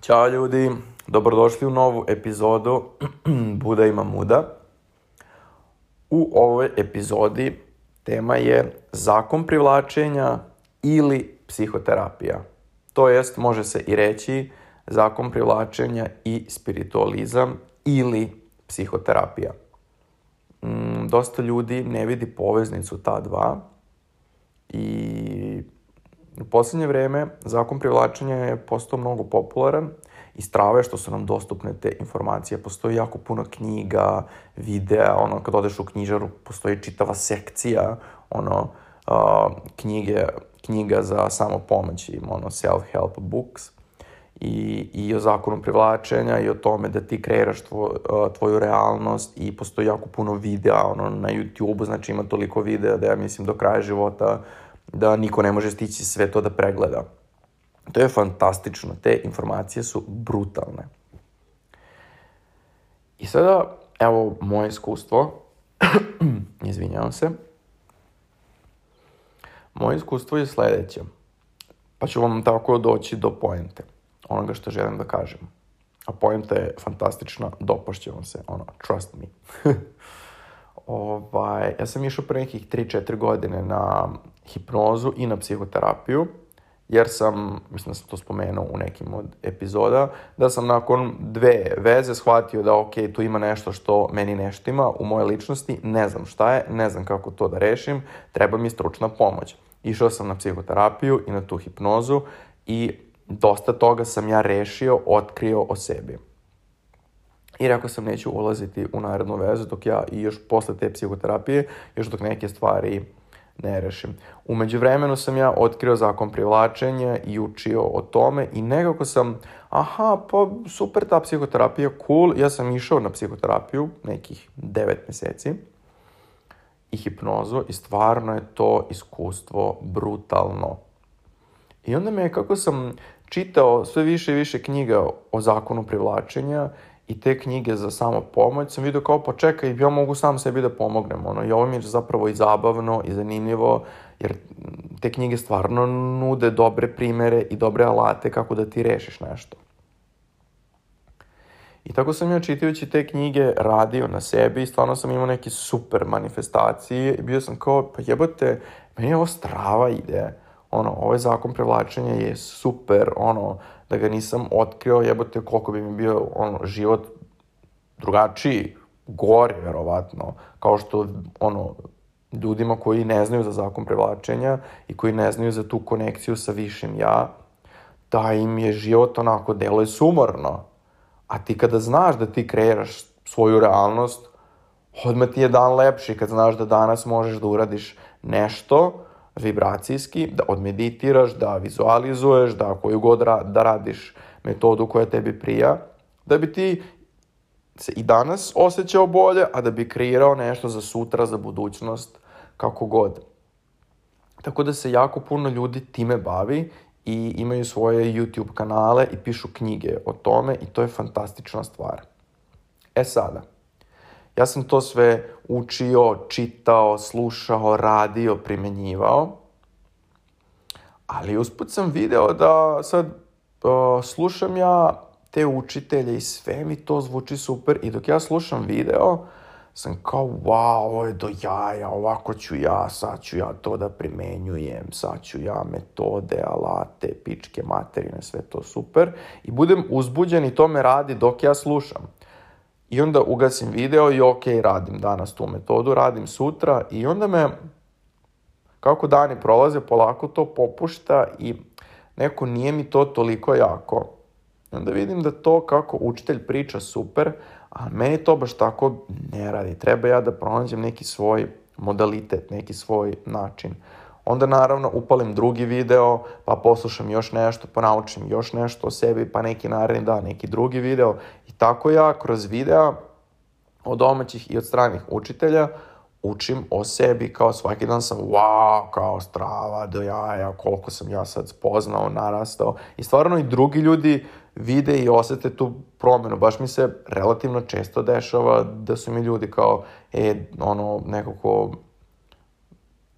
Ćao ljudi, dobrodošli u novu epizodu Buda ima muda. U ovoj epizodi tema je zakon privlačenja ili psihoterapija. To jest, može se i reći zakon privlačenja i spiritualizam ili psihoterapija. Mm, dosta ljudi ne vidi poveznicu ta dva i u poslednje vreme zakon privlačenja je postao mnogo popularan i strave što su nam dostupne te informacije. Postoji jako puno knjiga, videa, ono, kad odeš u knjižaru, postoji čitava sekcija, ono, uh, knjige, knjiga za samopomoć, ono, self-help books i, i o zakonu privlačenja i o tome da ti kreiraš tvoj, tvoju realnost i postoji jako puno videa ono, na YouTube-u, znači ima toliko videa da ja mislim do kraja života da niko ne može stići sve to da pregleda. To je fantastično, te informacije su brutalne. I sada, evo moje iskustvo, izvinjavam se, moje iskustvo je sledeće, pa ću vam tako doći do poente onoga što želim da kažem. A poenta je fantastična, dopašće vam se, ono, trust me. ovaj, ja sam išao pre nekih 3-4 godine na hipnozu i na psihoterapiju, jer sam, mislim da sam to spomenuo u nekim od epizoda, da sam nakon dve veze shvatio da ok, tu ima nešto što meni nešto ima u moje ličnosti, ne znam šta je, ne znam kako to da rešim, treba mi stručna pomoć. Išao sam na psihoterapiju i na tu hipnozu i dosta toga sam ja rešio, otkrio o sebi. I rekao sam neću ulaziti u narednu vezu dok ja i još posle te psihoterapije, još dok neke stvari ne rešim. Umeđu vremenu sam ja otkrio zakon privlačenja i učio o tome i nekako sam, aha, pa super ta psihoterapija, cool, ja sam išao na psihoterapiju nekih 9 meseci i hipnozu i stvarno je to iskustvo brutalno. I onda me, kako sam čitao sve više i više knjiga o zakonu privlačenja i te knjige za samo pomoć, sam vidio kao pa čekaj, ja mogu sam sebi da pomognem, ono, i ovo mi je zapravo i zabavno i zanimljivo, jer te knjige stvarno nude dobre primere i dobre alate kako da ti rešiš nešto. I tako sam ja čitajući te knjige radio na sebi i stvarno sam imao neke super manifestacije i bio sam kao, pa jebote, meni je ovo strava ide ono, ovaj zakon privlačenja je super, ono, da ga nisam otkrio, jebote, koliko bi mi bio, ono, život drugačiji, gori, verovatno, kao što, ono, ljudima koji ne znaju za zakon privlačenja i koji ne znaju za tu konekciju sa višim ja, da im je život onako deluje sumorno. A ti kada znaš da ti kreiraš svoju realnost, odmah ti je dan lepši kad znaš da danas možeš da uradiš nešto vibracijski, da odmeditiraš, da vizualizuješ, da koju god ra da radiš metodu koja tebi prija, da bi ti se i danas osjećao bolje, a da bi kreirao nešto za sutra, za budućnost, kako god. Tako da se jako puno ljudi time bavi i imaju svoje YouTube kanale i pišu knjige o tome i to je fantastična stvar. E sada, Ja sam to sve učio, čitao, slušao, radio, primenjivao. Ali usput sam video da sad uh, slušam ja te učitelje i sve mi to zvuči super i dok ja slušam video sam kao wow, ovo je do jaja, ovako ću ja, sad ću ja to da primenjujem, sad ću ja metode, alate, pičke, materine, sve to super i budem uzbuđen i to me radi dok ja slušam. I onda ugasim video i ok, radim danas tu metodu, radim sutra i onda me, kako dani prolaze, polako to popušta i neko nije mi to toliko jako. I onda vidim da to kako učitelj priča super, a meni to baš tako ne radi. Treba ja da pronađem neki svoj modalitet, neki svoj način. Onda naravno upalim drugi video, pa poslušam još nešto, pa naučim još nešto o sebi, pa neki naredni dan, neki drugi video. I tako ja kroz videa od domaćih i od stranih učitelja učim o sebi, kao svaki dan sam wow, kao strava do jaja, koliko sam ja sad spoznao, narastao. I stvarno i drugi ljudi vide i osete tu promenu. Baš mi se relativno često dešava da su mi ljudi kao, e, ono, nekako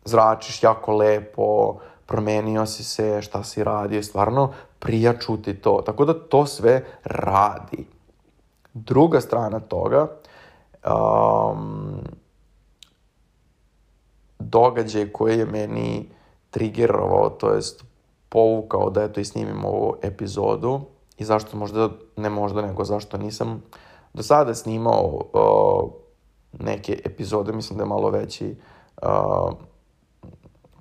zračiš jako lepo, promenio si se, šta si radio, stvarno prija čuti to. Tako da to sve radi. Druga strana toga, um, događaj koji je meni triggerovao, to jest povukao da eto i snimim ovu epizodu i zašto možda, ne možda, nego zašto nisam do sada snimao uh, neke epizode, mislim da je malo veći uh,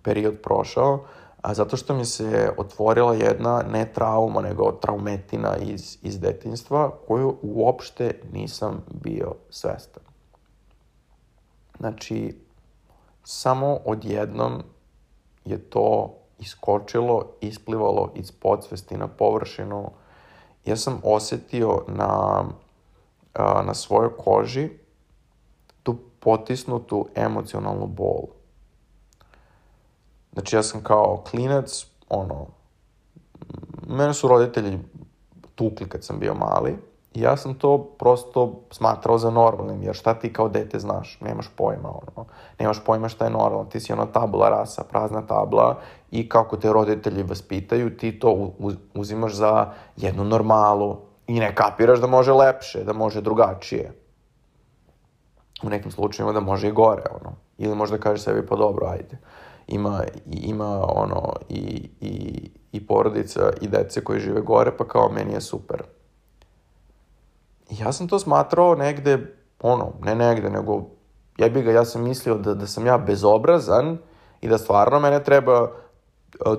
period prošao, a zato što mi se otvorila jedna ne trauma, nego traumetina iz, iz detinstva, koju uopšte nisam bio svestan. Znači, samo odjednom je to iskočilo, isplivalo iz podsvesti na površinu. Ja sam osetio na, na svojoj koži tu potisnutu emocionalnu bol. Znači ja sam kao klinac, ono, mene su roditelji tukli kad sam bio mali i ja sam to prosto smatrao za normalnim, jer šta ti kao dete znaš, nemaš pojma, ono, nemaš pojma šta je normalno, ti si ono tabula rasa, prazna tabla i kako te roditelji vaspitaju, ti to uzimaš za jednu normalu i ne kapiraš da može lepše, da može drugačije. U nekim slučajima da može i gore, ono. Ili možda kažeš sebi, pa dobro, ajde. Ima, ima ono, i, i, i porodica i dece koji žive gore, pa kao meni je super. Ja sam to smatrao negde, ono, ne negde, nego jebi ga, ja sam mislio da, da sam ja bezobrazan i da stvarno mene treba uh,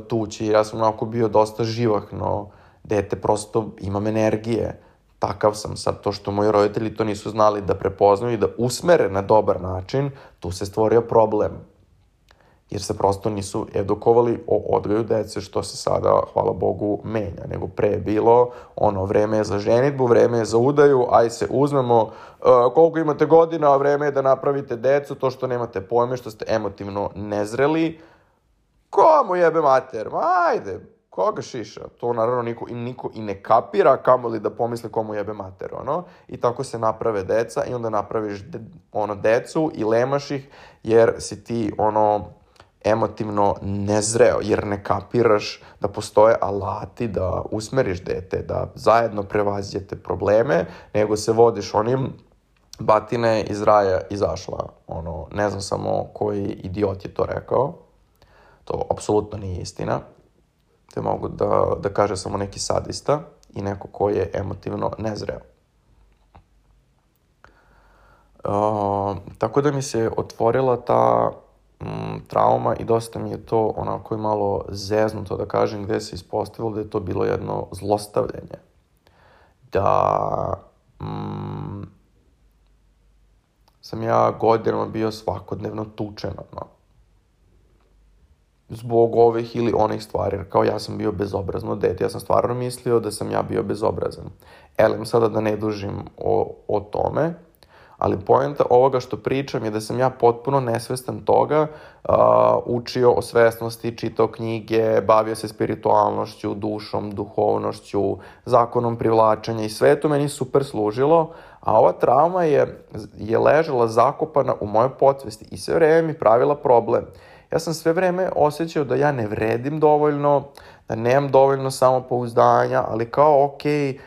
tući. Ja sam onako bio dosta živahno dete, prosto imam energije. Takav sam sad, to što moji roditelji to nisu znali da prepoznaju i da usmere na dobar način, tu se stvorio problem jer se prosto nisu edukovali o odgoju dece, što se sada, hvala Bogu, menja. Nego pre je bilo, ono, vreme je za ženitbu, vreme je za udaju, aj se uzmemo, uh, koliko imate godina, vreme je da napravite decu, to što nemate pojme, što ste emotivno nezreli, komu jebe mater, ma ajde, koga šiša? To naravno niko i, niko i ne kapira, kamoli da pomisle komu jebe mater, ono. I tako se naprave deca i onda napraviš de, ono decu i lemaš ih, jer si ti ono emotivno nezreo, jer ne kapiraš da postoje alati da usmeriš dete, da zajedno prevaziđete probleme, nego se vodiš onim batine iz raja izašla. Ono, ne znam samo koji idiot je to rekao. To apsolutno nije istina. Te mogu da, da kaže samo neki sadista i neko ko je emotivno nezreo. Uh, tako da mi se otvorila ta trauma i dosta mi je to onako i malo zeznuto da kažem gde se ispostavilo da je to bilo jedno zlostavljanje. Da mm, sam ja godinama bio svakodnevno tučen, ono, zbog ovih ili onih stvari, kao ja sam bio bezobrazno dete, ja sam stvarno mislio da sam ja bio bezobrazan. Elem sada da ne dužim o, o tome, ali poenta ovoga što pričam je da sam ja potpuno nesvestan toga uh, učio o svesnosti, čitao knjige, bavio se spiritualnošću, dušom, duhovnošću, zakonom privlačenja i sve to meni super služilo, a ova trauma je, je ležala zakopana u mojoj podsvesti i sve vreme mi pravila problem. Ja sam sve vreme osjećao da ja ne vredim dovoljno, da nemam dovoljno samopouzdanja, ali kao okej, okay,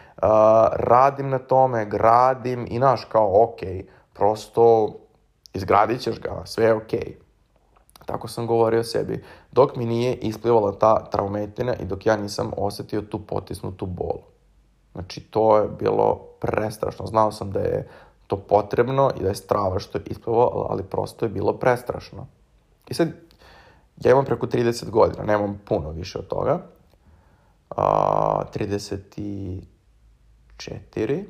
Radim na tome, gradim i naš kao, ok, prosto izgradit ćeš ga, sve je ok. Okay. Tako sam govorio o sebi. Dok mi nije isplivala ta traumetina i dok ja nisam osetio tu potisnutu bol. Znači, to je bilo prestrašno. Znao sam da je to potrebno i da je strava što je isplivalo, ali prosto je bilo prestrašno. I sad, ja imam preko 30 godina, nemam puno više od toga. A, 30 i 4.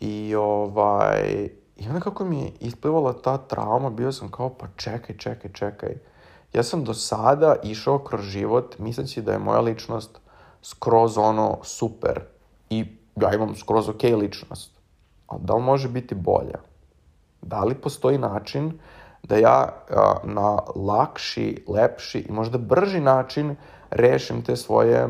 I ovaj, i onda kako mi je isplivala ta trauma, bio sam kao, pa čekaj, čekaj, čekaj. Ja sam do sada išao kroz život misleći da je moja ličnost skroz ono super i ja imam skroz ok ličnost. Ali da li može biti bolja? Da li postoji način da ja a, na lakši, lepši i možda brži način rešim te svoje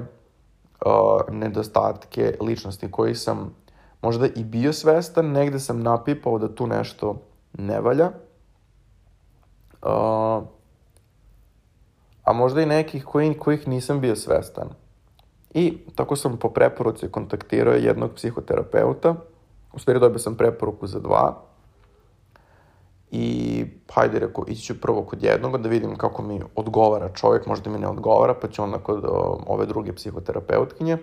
uh, nedostatke ličnosti koji sam možda i bio svestan, negde sam napipao da tu nešto ne valja. Uh, a možda i nekih koji, kojih nisam bio svestan. I tako sam po preporuci kontaktirao jednog psihoterapeuta, u stvari dobio sam preporuku za dva, i hajde rekao, ići ću prvo kod jednog da vidim kako mi odgovara čovjek, možda mi ne odgovara, pa ću onda kod o, ove druge psihoterapeutkinje.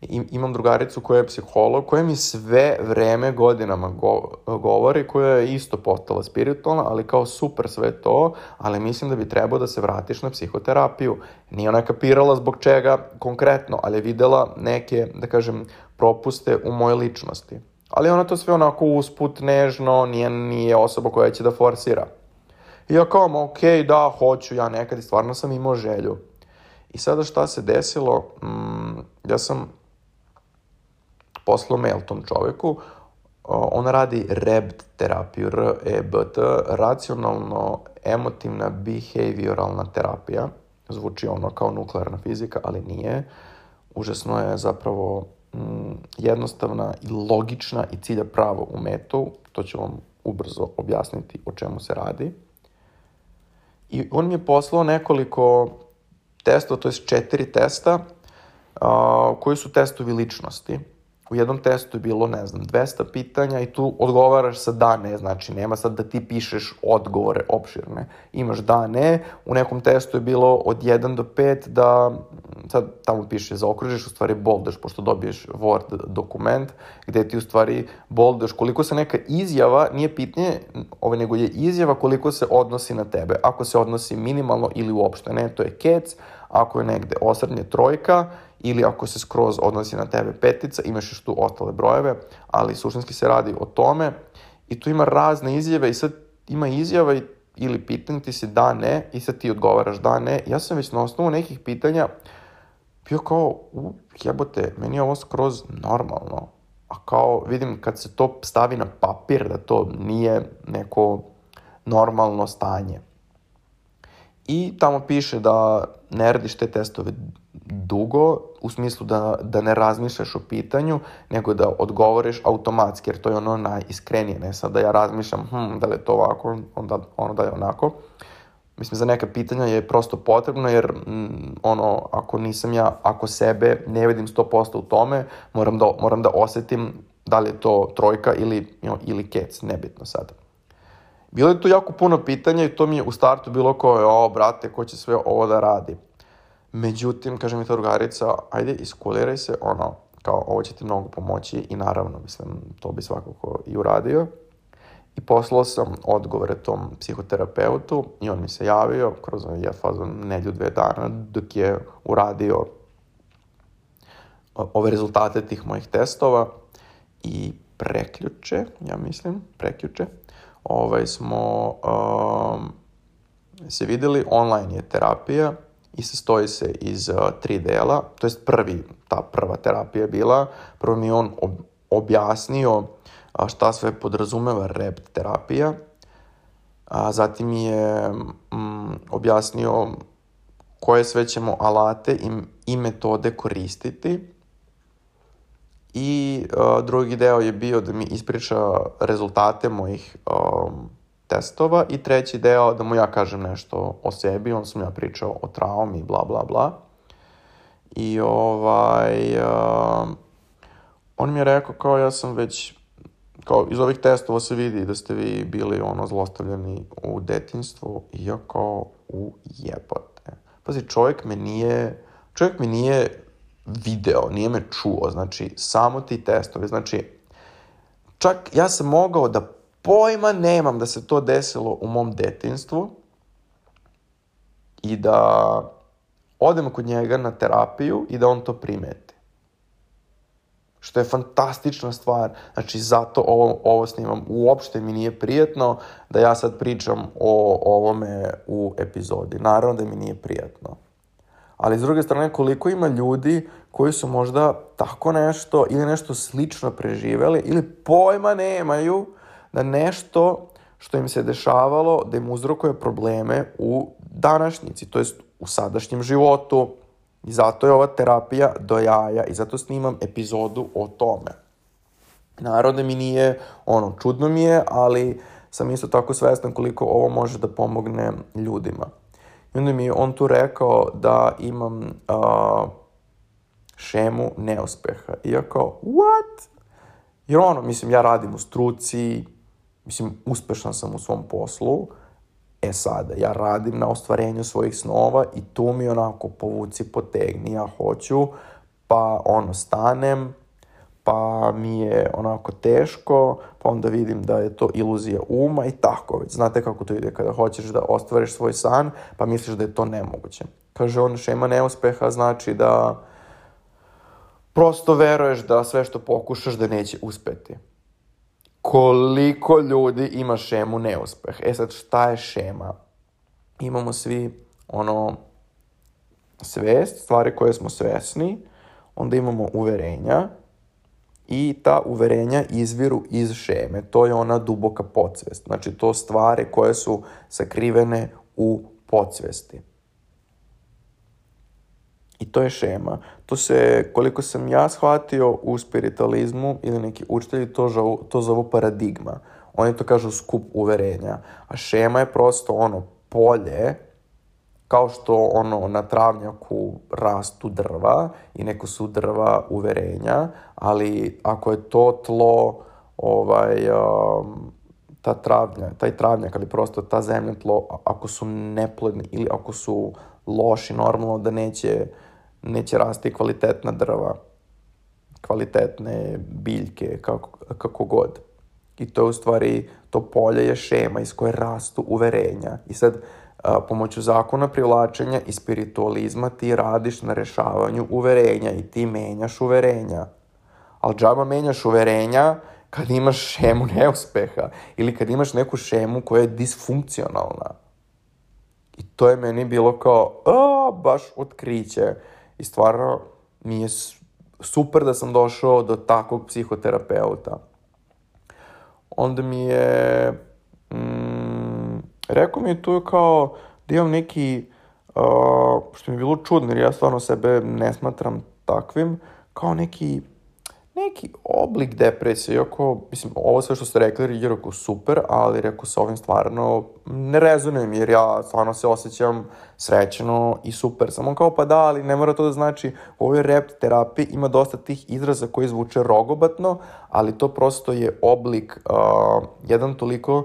I, imam drugaricu koja je psiholog, koja mi sve vreme godinama go, govori, koja je isto postala spiritualna, ali kao super sve to, ali mislim da bi trebao da se vratiš na psihoterapiju. Nije ona kapirala zbog čega konkretno, ali je videla neke, da kažem, propuste u moje ličnosti. Ali ona to sve onako usput, nežno, nije, nije osoba koja će da forsira. I ja kao, ok, da, hoću ja nekad i stvarno sam imao želju. I sada šta se desilo, mm, ja sam poslao mail tom čoveku, on radi REBT terapiju, R-E-B-T, racionalno emotivna behavioralna terapija. Zvuči ono kao nuklearna fizika, ali nije. Užasno je zapravo mm, jednostavna i logična i cilja pravo u metu. To ću vam ubrzo objasniti o čemu se radi. I on mi je poslao nekoliko testova, to je četiri testa, a, koji su testovi ličnosti u jednom testu je bilo, ne znam, 200 pitanja i tu odgovaraš sa da, ne, znači nema sad da ti pišeš odgovore opširne. Imaš da, ne, u nekom testu je bilo od 1 do 5 da, sad tamo piše zaokružiš, u stvari boldaš, pošto dobiješ Word dokument, gde ti u stvari boldaš koliko se neka izjava, nije pitanje, ovo nego je izjava koliko se odnosi na tebe. Ako se odnosi minimalno ili uopšte ne, to je kec, ako je negde osrednje trojka, ili ako se skroz odnosi na tebe petica, imaš još tu ostale brojeve, ali suštinski se radi o tome i tu ima razne izjave i sad ima izjava i, ili pitanje ti se da, ne i sad ti odgovaraš da, ne. Ja sam već na osnovu nekih pitanja bio kao, u, jebote, meni je ovo skroz normalno. A kao, vidim, kad se to stavi na papir, da to nije neko normalno stanje. I tamo piše da ne radiš te testove dugo, u smislu da, da ne razmišljaš o pitanju, nego da odgovoriš automatski, jer to je ono najiskrenije, ne sad da ja razmišljam, hm, da li je to ovako, onda, ono da je onako. Mislim, za neka pitanja je prosto potrebno, jer mm, ono, ako nisam ja, ako sebe ne vidim 100% u tome, moram da, moram da osetim da li je to trojka ili, you know, ili kec, nebitno sad. Bilo je tu jako puno pitanja i to mi je u startu bilo kao, o, brate, ko će sve ovo da radi? Međutim, kaže mi ta drugarica, ajde, iskuliraj se, ono, kao, ovo će ti mnogo pomoći i naravno, mislim, to bi svakako i uradio. I poslao sam odgovore tom psihoterapeutu i on mi se javio kroz ja fazon nedlju dve dana dok je uradio ove rezultate tih mojih testova i preključe, ja mislim, preključe, ovaj smo um, se videli, online je terapija i sastoji se iz uh, tri dela, to jest prvi, ta prva terapija je bila, prvo mi on ob, objasnio a, šta sve podrazumeva REPT terapija, a zatim je mm, objasnio koje sve ćemo alate i, i metode koristiti i uh, drugi deo je bio da mi ispriča rezultate mojih um, testova i treći deo da mu ja kažem nešto o sebi, on sam ja pričao o traumi, bla, bla, bla. I ovaj, uh, on mi je rekao kao ja sam već, kao iz ovih testova se vidi da ste vi bili ono zlostavljeni u detinstvu i ja kao u jebote. Pazi, čovjek me nije, čovjek mi nije video, nije me čuo, znači samo ti testovi, znači čak ja sam mogao da pojma nemam da se to desilo u mom detinstvu i da odem kod njega na terapiju i da on to primeti. Što je fantastična stvar. Znači, zato ovo, ovo snimam. Uopšte mi nije prijetno da ja sad pričam o ovome u epizodi. Naravno da mi nije prijetno. Ali s druge strane, koliko ima ljudi koji su možda tako nešto ili nešto slično preživeli ili pojma nemaju da nešto što im se dešavalo da im uzrokuje probleme u današnjici, to jest u sadašnjem životu. I zato je ova terapija do jaja i zato snimam epizodu o tome. Naravno mi nije, ono, čudno mi je, ali sam isto tako svestan koliko ovo može da pomogne ljudima. I onda mi je on tu rekao da imam uh, šemu neuspeha. I ja kao, what? Jer ono, mislim, ja radim u struci, mislim, uspešan sam u svom poslu, e sada, ja radim na ostvarenju svojih snova i tu mi onako povuci potegni, ja hoću, pa ono, stanem, pa mi je onako teško, pa onda vidim da je to iluzija uma i tako već. Znate kako to ide kada hoćeš da ostvariš svoj san, pa misliš da je to nemoguće. Kaže on, šema neuspeha znači da prosto veruješ da sve što pokušaš da neće uspeti. Koliko ljudi ima šemu neuspeh? E sad, šta je šema? Imamo svi ono svest, stvari koje smo svesni, onda imamo uverenja, i ta uverenja izviru iz šeme. To je ona duboka podsvest. Znači, to stvari koje su sakrivene u podsvesti. I to je šema. To se, koliko sam ja shvatio u spiritualizmu ili neki učitelji to, žavu, to zovu paradigma. Oni to kažu skup uverenja. A šema je prosto ono polje kao što ono na travnjaku rastu drva i neko su drva uverenja, ali ako je to tlo ovaj um, ta travnja, taj travnjak ali prosto ta zemlja tlo ako su neplodni ili ako su loši normalno da neće neće rasti kvalitetna drva kvalitetne biljke kako, kako god i to je u stvari to polje je šema iz koje rastu uverenja i sad a, pomoću zakona privlačenja i spiritualizma ti radiš na rešavanju uverenja i ti menjaš uverenja. Ali džaba menjaš uverenja kad imaš šemu neuspeha ili kad imaš neku šemu koja je disfunkcionalna. I to je meni bilo kao, a, baš otkriće. I stvarno mi je super da sam došao do takvog psihoterapeuta. Onda mi je... Mm, Rekao mi je tu kao da imam neki, uh, što mi je bilo čudno, jer ja stvarno sebe ne smatram takvim, kao neki, neki oblik depresije, iako, mislim, ovo sve što ste rekli je rekao super, ali rekao sa ovim stvarno ne rezonujem, jer ja stvarno se osjećam srećeno i super. Samo kao pa da, ali ne mora to da znači, u ovoj rep terapiji ima dosta tih izraza koji zvuče rogobatno, ali to prosto je oblik, uh, jedan toliko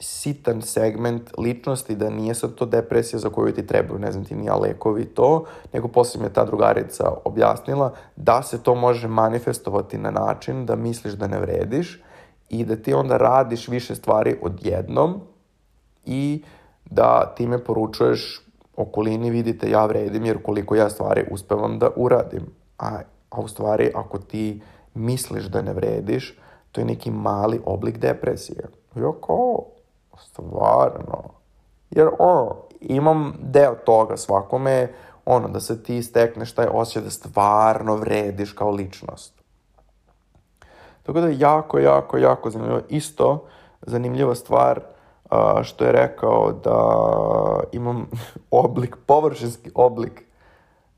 sitan segment ličnosti, da nije sad to depresija za koju ti trebaju, ne znam ti, nija lekovi to, nego posle mi je ta drugarica objasnila da se to može manifestovati na način da misliš da ne vrediš i da ti onda radiš više stvari odjednom i da time poručuješ okolini, vidite, ja vredim jer koliko ja stvari uspevam da uradim. A, a u stvari, ako ti misliš da ne vrediš, to je neki mali oblik depresije. Ja kao, Stvarno. Jer ono, imam deo toga svakome, ono, da se ti stekneš taj osjećaj da stvarno vrediš kao ličnost. Tako da je jako, jako, jako zanimljivo. Isto zanimljiva stvar što je rekao da imam oblik, površinski oblik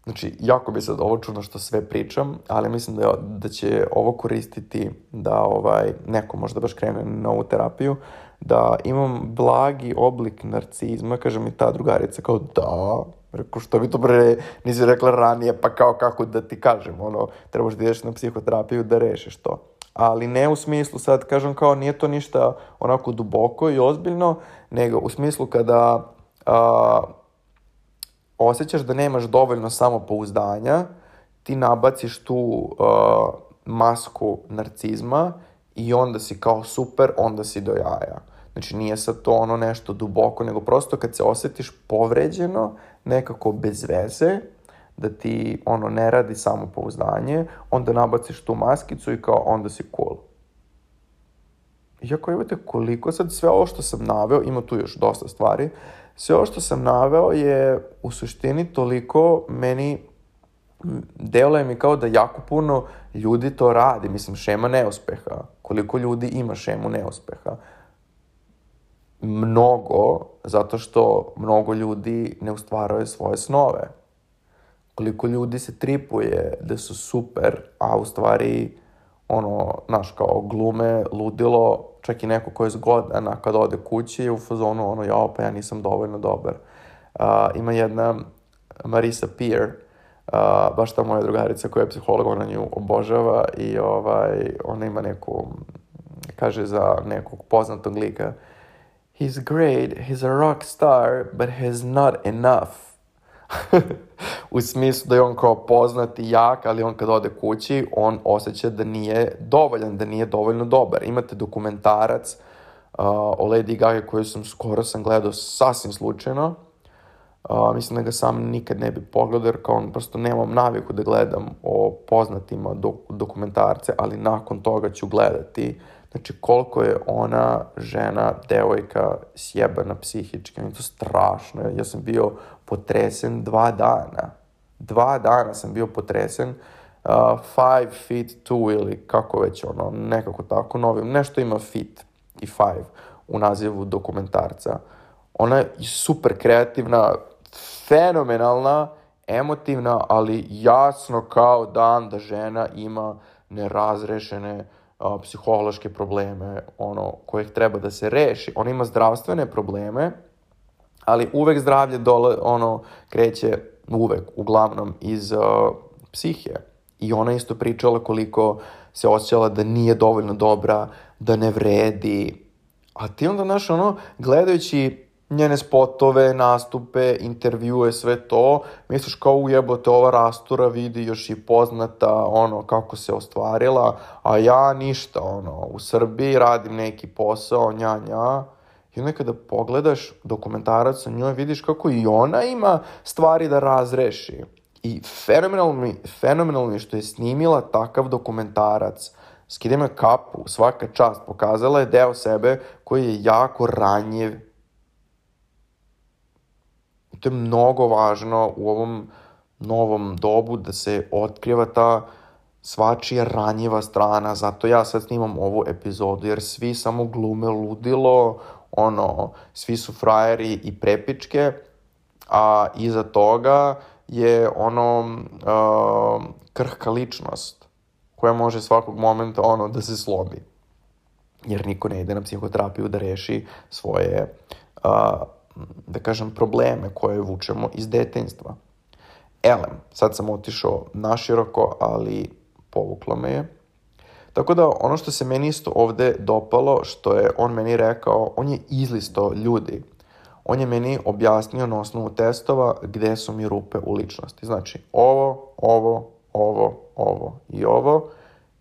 Znači, jako bi sad ovo čudno što sve pričam, ali mislim da, da će ovo koristiti da ovaj, neko možda baš krene na ovu terapiju, da imam blagi oblik narcizma, kaže mi ta drugarica kao da, Rekao, što bi to bre nisi rekla ranije, pa kao kako da ti kažem, ono, trebaš da ideš na psihoterapiju da rešiš to. Ali ne u smislu, sad kažem kao, nije to ništa onako duboko i ozbiljno, nego u smislu kada a, osjećaš da nemaš dovoljno samopouzdanja, ti nabaciš tu uh, masku narcizma i onda si kao super, onda si do jaja. Znači nije sad to ono nešto duboko, nego prosto kad se osjetiš povređeno, nekako bez veze, da ti ono ne radi samopouzdanje, onda nabaciš tu maskicu i kao onda si cool. Iako imate koliko sad sve ovo što sam naveo, ima tu još dosta stvari, sve ovo što sam naveo je u suštini toliko meni deluje mi kao da jako puno ljudi to radi. Mislim, šema neuspeha. Koliko ljudi ima šemu neuspeha? Mnogo, zato što mnogo ljudi ne ustvaraju svoje snove. Koliko ljudi se tripuje da su super, a u stvari, ono, znaš, kao glume, ludilo, čak i neko ko je zgodan, a kad ode kući je u fazonu ono, jao, pa ja nisam dovoljno dobar. Uh, ima jedna Marisa Peer, Uh, baš ta moja drugarica koja je psiholog, ona nju obožava i ovaj, ona ima neku, kaže za nekog poznatog lika, he's great, he's a rock star, but he's not enough. u smislu da je on kao poznat i jak, ali on kad ode kući, on osjeća da nije dovoljan, da nije dovoljno dobar. Imate dokumentarac uh, o Lady Gaga koju sam skoro sam gledao sasvim slučajno, Uh, mislim da ga sam nikad ne bi pogledao jer kao on prosto nemam naviku da gledam o poznatima dok, dokumentarce, ali nakon toga ću gledati. Znači koliko je ona žena, devojka sjebana psihički, je to strašno. Ja sam bio potresen dva dana. Dva dana sam bio potresen. Uh, five feet two ili kako već ono, nekako tako, novi, nešto ima fit i five u nazivu dokumentarca. Ona je super kreativna, fenomenalna, emotivna, ali jasno kao dan da žena ima nerazrešene psihološke probleme, ono, kojih treba da se reši. Ona ima zdravstvene probleme, ali uvek zdravlje dole, ono, kreće uvek, uglavnom, iz uh, psihe. I ona isto pričala koliko se osjećala da nije dovoljno dobra, da ne vredi. A ti onda, znaš, ono, gledajući njene spotove, nastupe, intervjue, sve to, misliš kao ujebote ova rastura vidi još i poznata, ono, kako se ostvarila, a ja ništa, ono, u Srbiji radim neki posao, nja, nja, i onda kada pogledaš dokumentarac o njoj, vidiš kako i ona ima stvari da razreši. I fenomenalno fenomenalno mi što je snimila takav dokumentarac, skide me kapu, svaka čast, pokazala je deo sebe koji je jako ranjiv, to je mnogo važno u ovom novom dobu da se otkriva ta svačija ranjiva strana, zato ja sad snimam ovu epizodu, jer svi samo glume ludilo, ono, svi su frajeri i prepičke, a iza toga je ono uh, krhka ličnost koja može svakog momenta ono da se slomi. Jer niko ne ide na psihoterapiju da reši svoje uh, da kažem, probleme koje vučemo iz detinjstva. Elem, sad sam otišao naširoko, ali povuklo me je. Tako da ono što se meni isto ovde dopalo, što je on meni rekao, on je izlisto ljudi. On je meni objasnio na osnovu testova gde su mi rupe u ličnosti. Znači, ovo, ovo, ovo, ovo i ovo,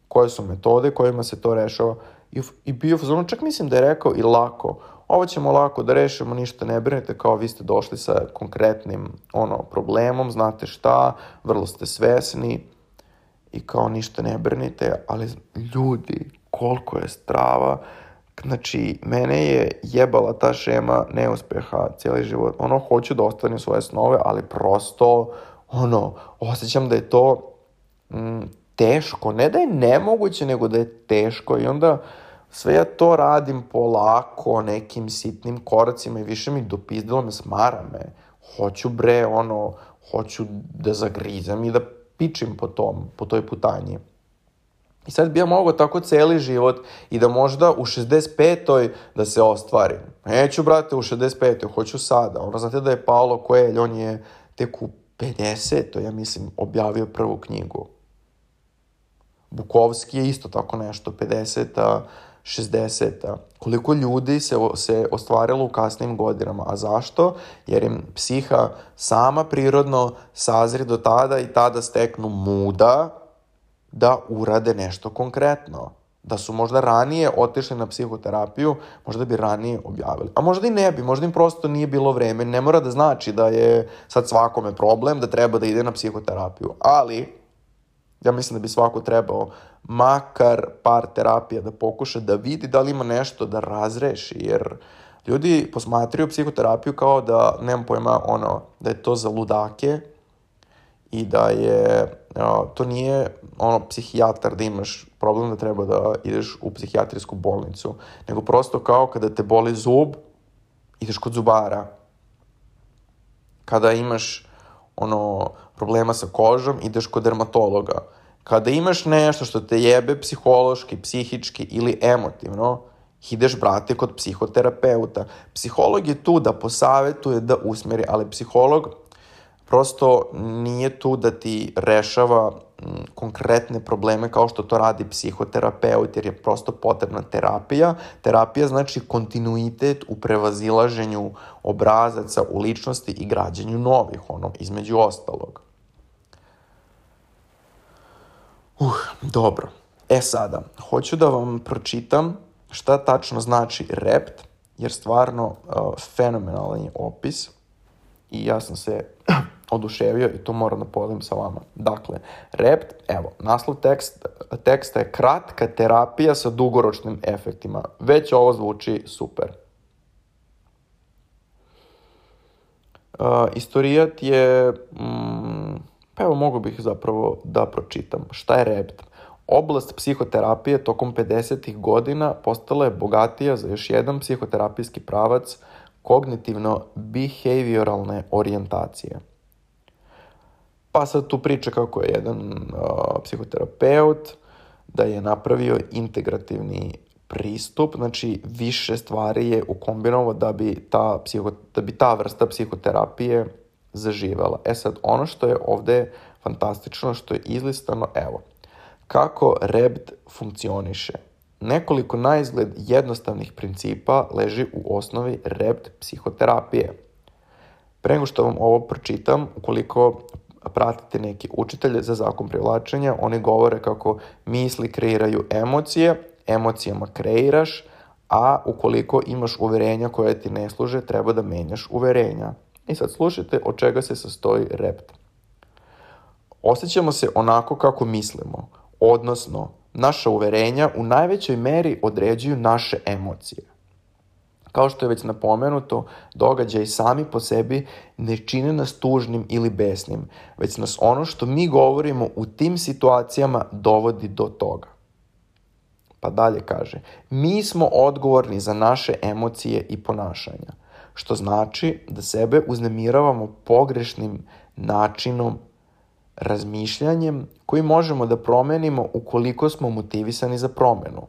koje su metode kojima se to rešava. I, i bio čak mislim da je rekao i lako, ovo ćemo lako da rešimo, ništa ne brinete, kao vi ste došli sa konkretnim ono, problemom, znate šta, vrlo ste svesni i kao ništa ne brinite, ali ljudi, koliko je strava, znači, mene je jebala ta šema neuspeha cijeli život, ono, hoću da ostvarim svoje snove, ali prosto, ono, osjećam da je to mm, teško, ne da je nemoguće, nego da je teško i onda, Sve ja to radim polako, nekim sitnim koracima i više mi dopizdilo me, smara me. Hoću bre, ono, hoću da zagrizam i da pičim po tom, po toj putanji. I sad bi ja mogao tako celi život i da možda u 65. da se ostvarim. Neću, brate, u 65. hoću sada. Ono, znate da je Paolo Coelho, on je tek u 50. ja mislim, objavio prvu knjigu. Bukovski je isto tako nešto, 50 60-a. Koliko ljudi se, se ostvarilo u kasnim godinama. A zašto? Jer im psiha sama prirodno sazri do tada i tada steknu muda da urade nešto konkretno. Da su možda ranije otišli na psihoterapiju, možda bi ranije objavili. A možda i ne bi, možda im prosto nije bilo vreme. Ne mora da znači da je sad svakome problem, da treba da ide na psihoterapiju. Ali, ja mislim da bi svako trebao makar par terapija da pokuša da vidi da li ima nešto da razreši, jer ljudi posmatraju psihoterapiju kao da, nemam pojma, ono, da je to za ludake i da je, to nije ono, psihijatar da imaš problem da treba da ideš u psihijatrijsku bolnicu, nego prosto kao kada te boli zub, ideš kod zubara. Kada imaš ono, problema sa kožom, ideš kod dermatologa Kada imaš nešto što te jebe psihološki, psihički ili emotivno, ideš, brate, kod psihoterapeuta. Psiholog je tu da posavetuje, da usmeri, ali psiholog prosto nije tu da ti rešava konkretne probleme kao što to radi psihoterapeut, jer je prosto potrebna terapija. Terapija znači kontinuitet u prevazilaženju obrazaca u ličnosti i građenju novih, ono, između ostalog. Uh, dobro. E sada, hoću da vam pročitam šta tačno znači rept, jer stvarno uh, fenomenalan je opis i ja sam se oduševio i to moram da podelim sa vama. Dakle, rept, evo, naslov tekst, teksta je kratka terapija sa dugoročnim efektima. Već ovo zvuči super. Uh, istorijat je, mm, pa evo mogu bih zapravo da pročitam. Šta je rept? Oblast psihoterapije tokom 50. godina postala je bogatija za još jedan psihoterapijski pravac kognitivno-behavioralne orijentacije. Pa sad tu priča kako je jedan uh, psihoterapeut da je napravio integrativni pristup, znači više stvari je ukombinovao da bi ta, psiho, da bi ta vrsta psihoterapije zaživela. E sad, ono što je ovde fantastično, što je izlistano, evo, kako REBD funkcioniše. Nekoliko na izgled jednostavnih principa leži u osnovi REBD psihoterapije. Pre nego što vam ovo pročitam, ukoliko pratite neki učitelje za zakon privlačenja, oni govore kako misli kreiraju emocije, emocijama kreiraš, a ukoliko imaš uverenja koje ti ne služe, treba da menjaš uverenja. I sad slušajte od čega se sastoji rept. Osjećamo se onako kako mislimo, odnosno naša uverenja u najvećoj meri određuju naše emocije. Kao što je već napomenuto, događaj sami po sebi ne čine nas tužnim ili besnim, već nas ono što mi govorimo u tim situacijama dovodi do toga. Pa dalje kaže, mi smo odgovorni za naše emocije i ponašanja, što znači da sebe uznemiravamo pogrešnim načinom razmišljanjem koji možemo da promenimo ukoliko smo motivisani za promenu.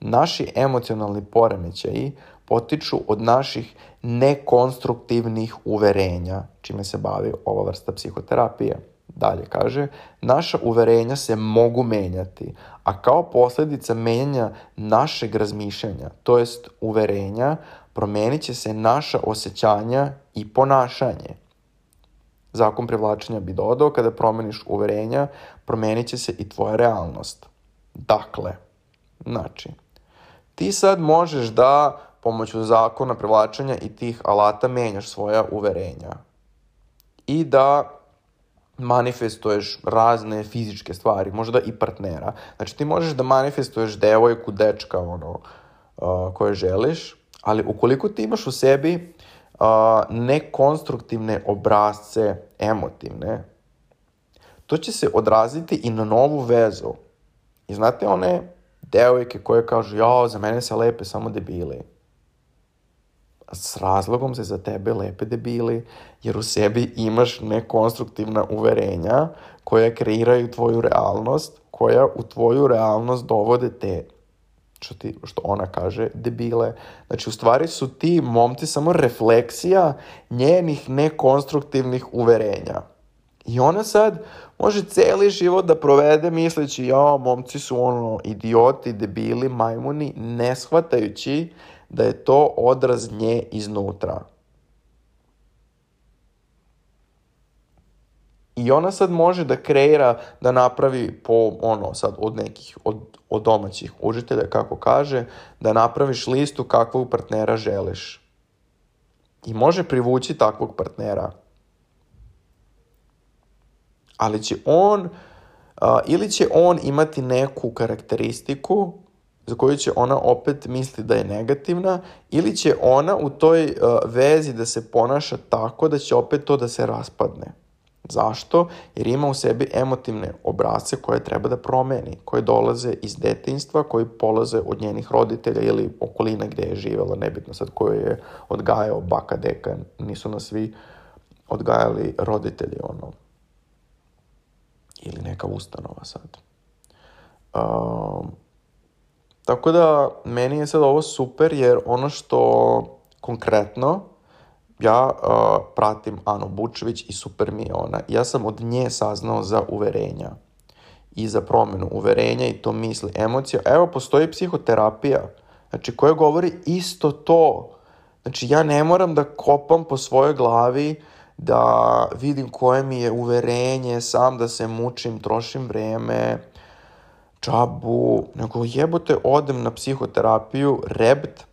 Naši emocionalni poremećaji potiču od naših nekonstruktivnih uverenja, čime se bavi ova vrsta psihoterapije. Dalje kaže, naša uverenja se mogu menjati, a kao posledica menjanja našeg razmišljanja, to jest uverenja, promenit će se naša osjećanja i ponašanje. Zakon privlačenja bi dodao, kada promeniš uverenja, promenit će se i tvoja realnost. Dakle, znači, ti sad možeš da pomoću zakona privlačenja i tih alata menjaš svoja uverenja. I da manifestuješ razne fizičke stvari, možda i partnera. Znači ti možeš da manifestuješ devojku, dečka, ono, uh, koje želiš, ali ukoliko ti imaš u sebi uh, nekonstruktivne obrazce, emotivne, to će se odraziti i na novu vezu. I znate one devojke koje kažu, jao, za mene se lepe samo debili s razlogom se za tebe lepe debili, jer u sebi imaš nekonstruktivna uverenja koja kreiraju tvoju realnost, koja u tvoju realnost dovode te što, ti, što ona kaže, debile. Znači, u stvari su ti momci samo refleksija njenih nekonstruktivnih uverenja. I ona sad može celi život da provede misleći, ja, momci su ono, idioti, debili, majmuni, ne shvatajući da je to odraz nje iznutra. I ona sad može da kreira, da napravi po, ono, sad od nekih, od, od domaćih užitelja, kako kaže, da napraviš listu kakvog partnera želiš. I može privući takvog partnera. Ali će on, uh, ili će on imati neku karakteristiku za koju će ona opet misli da je negativna ili će ona u toj uh, vezi da se ponaša tako da će opet to da se raspadne. Zašto? Jer ima u sebi emotivne obrace koje treba da promeni, koje dolaze iz detinstva, koji polaze od njenih roditelja ili okoline gde je živela, nebitno sad ko je odgajao baka, deka, nisu nas svi odgajali roditelji, ono, ili neka ustanova sad. Um, Tako da, meni je sad ovo super jer ono što konkretno ja uh, pratim Anu Bučević i super mi je ona. Ja sam od nje saznao za uverenja i za promenu uverenja i to misli, emocija. Evo, postoji psihoterapija, znači, koja govori isto to. Znači, ja ne moram da kopam po svojoj glavi, da vidim koje mi je uverenje, sam da se mučim, trošim vreme, čabu, nego jebote odem na psihoterapiju, rebt,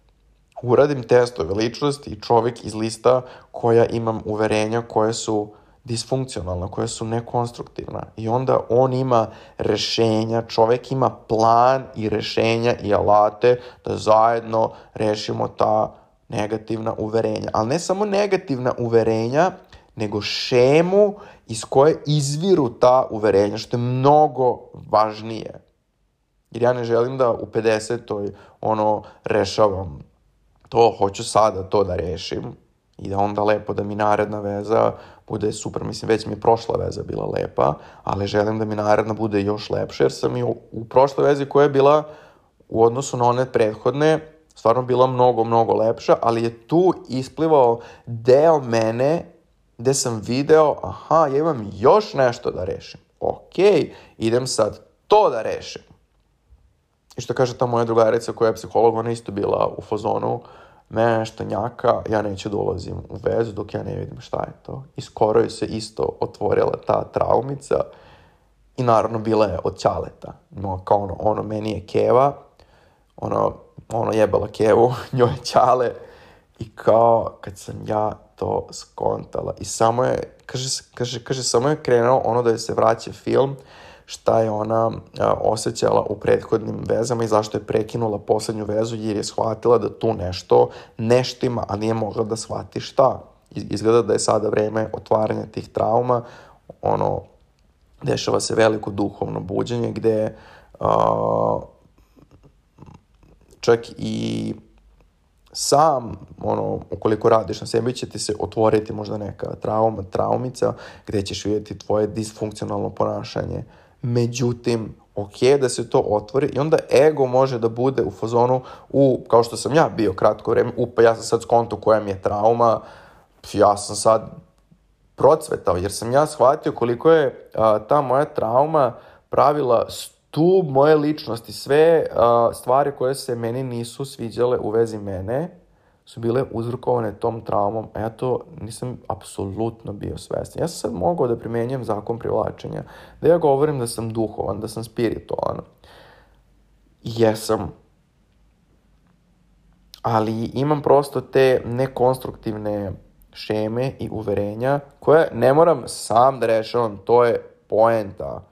uradim testove ličnosti i čovjek iz lista koja imam uverenja koje su disfunkcionalna, koja su nekonstruktivna. I onda on ima rešenja, čovjek ima plan i rešenja i alate da zajedno rešimo ta negativna uverenja. Ali ne samo negativna uverenja, nego šemu iz koje izviru ta uverenja, što je mnogo važnije. Jer ja ne želim da u 50. ono rešavam to, hoću sada to da rešim i da onda lepo da mi naredna veza bude super. Mislim, već mi je prošla veza bila lepa, ali želim da mi naredna bude još lepša, jer sam i u, u prošloj vezi koja je bila u odnosu na one prethodne, stvarno bila mnogo, mnogo lepša, ali je tu isplivao deo mene gde sam video, aha, ja imam još nešto da rešim. Ok, idem sad to da rešim. I što kaže ta moja drugarica koja je psiholog, ona isto bila u fazonu, nešto njaka, ja neću da ulazim u vezu dok ja ne vidim šta je to. I skoro je se isto otvorila ta traumica i naravno bila je od ćaleta. No, kao ono, ono meni je keva, ono, ono jebala kevu, njoj je ćale i kao kad sam ja to skontala i samo je, kaže, kaže, kaže samo je krenuo ono da je se vraća film, šta je ona osjećala u prethodnim vezama i zašto je prekinula poslednju vezu jer je shvatila da tu nešto neštima, a nije mogla da shvati šta. Izgleda da je sada vreme otvaranja tih trauma, ono, dešava se veliko duhovno buđenje gde a, čak i sam, ono, ukoliko radiš na sebi, će ti se otvoriti možda neka trauma, traumica, gde ćeš vidjeti tvoje disfunkcionalno ponašanje. Međutim, ok da se to otvori i onda ego može da bude u fazonu, u, kao što sam ja bio kratko vreme, u, pa ja sam sad skonto koja mi je trauma, ja sam sad procvetao, jer sam ja shvatio koliko je a, ta moja trauma pravila stub moje ličnosti, sve uh, stvari koje se meni nisu sviđale u vezi mene, su bile uzrokovane tom traumom, a ja to nisam apsolutno bio svestan. Ja sam sad mogao da primenjujem zakon privlačenja, da ja govorim da sam duhovan, da sam spiritualan. Jesam. Ali imam prosto te nekonstruktivne šeme i uverenja koje ne moram sam da rešavam, to je poenta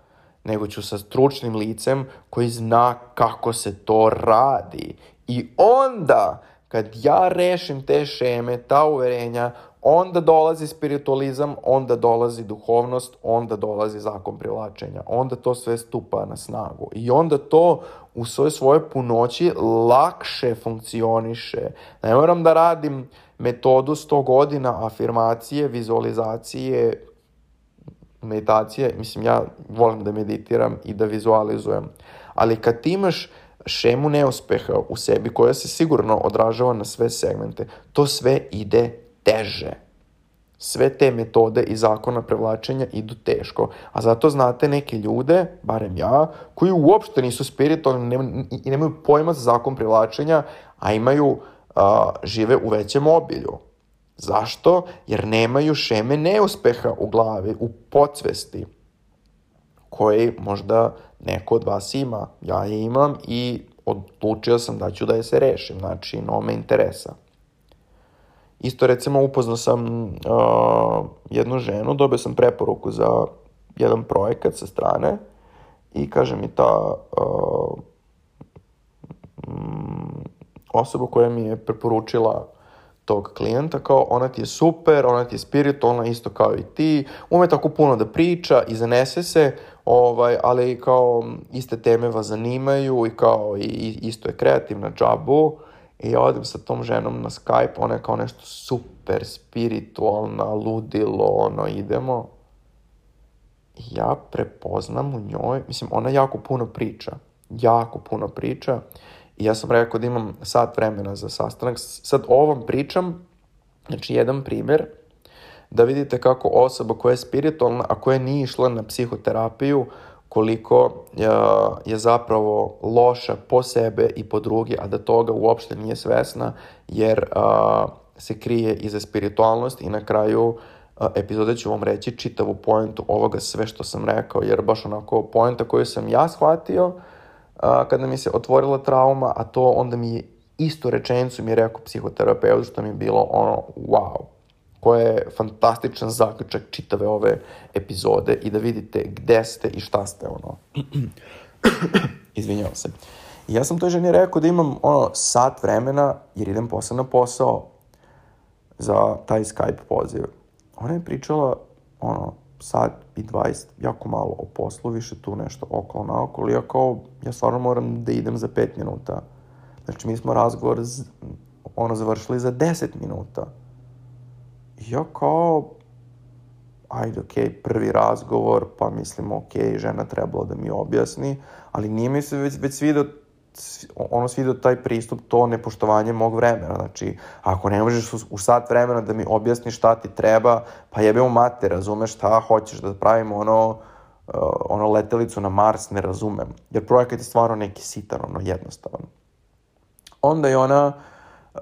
nego ću sa stručnim licem koji zna kako se to radi. I onda, kad ja rešim te šeme, ta uverenja, onda dolazi spiritualizam, onda dolazi duhovnost, onda dolazi zakon privlačenja, onda to sve stupa na snagu. I onda to u svojoj svoje punoći lakše funkcioniše. Ne moram da radim metodu 100 godina afirmacije, vizualizacije, meditacije, mislim ja volim da meditiram i da vizualizujem, ali kad ti imaš šemu neuspeha u sebi koja se sigurno odražava na sve segmente, to sve ide teže. Sve te metode i zakona prevlačenja idu teško. A zato znate neke ljude, barem ja, koji uopšte nisu spiritualni i nemaju pojma za zakon privlačenja, a imaju, a, žive u većem obilju. Zašto? Jer nemaju šeme neuspeha u glavi, u podsvesti, koji možda neko od vas ima. Ja je imam i odlučio sam da ću da je se rešim, znači no me interesa. Isto recimo upoznao sam uh, jednu ženu, dobio sam preporuku za jedan projekat sa strane i kaže mi ta uh, osoba koja mi je preporučila tog klijenta, kao ona ti je super, ona ti je spiritualna, isto kao i ti, ume tako puno da priča i zanese se, ovaj, ali kao iste teme vas zanimaju i kao i, isto je kreativna džabu i ja odem sa tom ženom na Skype, ona je kao nešto super spiritualna, ludilo, ono, idemo. I ja prepoznam u njoj, mislim, ona jako puno priča, jako puno priča I ja sam rekao da imam sat vremena za sastanak. Sad ovom pričam Znači, jedan primer da vidite kako osoba koja je spiritualna, a koja nije išla na psihoterapiju, koliko je zapravo loša po sebe i po drugi, a da toga uopšte nije svesna, jer a, se krije iza spiritualnost i na kraju a, epizode ću vam reći čitavu pojentu ovoga sve što sam rekao, jer baš onako poenta koju sam ja shvatio kada mi se otvorila trauma, a to onda mi istu rečenicu mi je rekao psihoterapeut, što mi je bilo ono, wow, koja je fantastičan zaključak čitave ove epizode i da vidite gde ste i šta ste, ono. Izvinjavam se. I ja sam toj ženi rekao da imam, ono, sat vremena, jer idem posle na posao za taj Skype poziv. Ona je pričala, ono, sat i 20, jako malo o poslu, više tu nešto okolo na okolo, ja kao, ja stvarno moram da idem za 5 minuta. Znači, mi smo razgovor, z, ono, završili za 10 minuta ja kao, ajde, okay, prvi razgovor, pa mislim, okay, žena trebala da mi objasni, ali nije mi se već, već svidio ono svidio taj pristup, to nepoštovanje mog vremena. Znači, ako ne možeš u, u sat vremena da mi objasniš šta ti treba, pa jebemo mate, razumeš šta hoćeš da pravimo ono, uh, ono letelicu na Mars, ne razumem. Jer projekat je stvarno neki sitan, ono jednostavan. Onda je ona uh,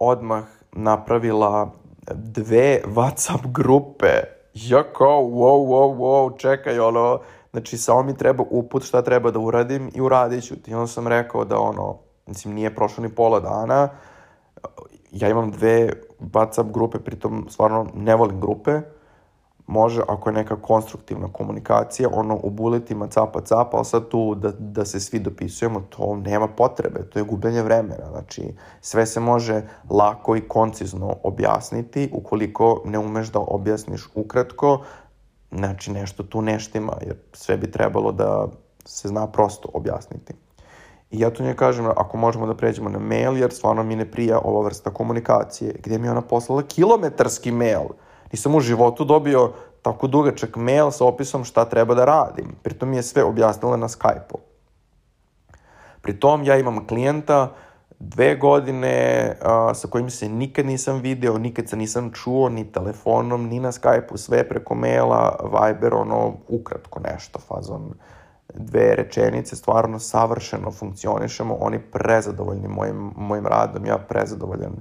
odmah napravila dve WhatsApp grupe. Ja kao, wow, wow, wow, čekaj, ono, znači samo mi treba uput šta treba da uradim i uradit ću ti. I onda sam rekao da ono, mislim, nije prošlo ni pola dana, ja imam dve WhatsApp grupe, pritom stvarno ne volim grupe, može, ako je neka konstruktivna komunikacija, ono u buletima capa capa, ali sad tu da, da se svi dopisujemo, to nema potrebe, to je gubljenje vremena, znači sve se može lako i koncizno objasniti, ukoliko ne umeš da objasniš ukratko, znači nešto tu neštima, jer sve bi trebalo da se zna prosto objasniti. I ja tu nje kažem, ako možemo da pređemo na mail, jer stvarno mi ne prija ova vrsta komunikacije, gde mi je ona poslala kilometarski mail, Nisam u životu dobio tako dugačak mail sa opisom šta treba da radim. Pritom mi je sve objasnila na Skype-u. Pritom ja imam klijenta dve godine a, sa kojim se nikad nisam video, nikad se nisam čuo ni telefonom, ni na Skype-u, sve preko maila, Viber, ono, ukratko nešto, fazon dve rečenice, stvarno savršeno funkcionišemo, oni prezadovoljni mojim, mojim radom, ja prezadovoljan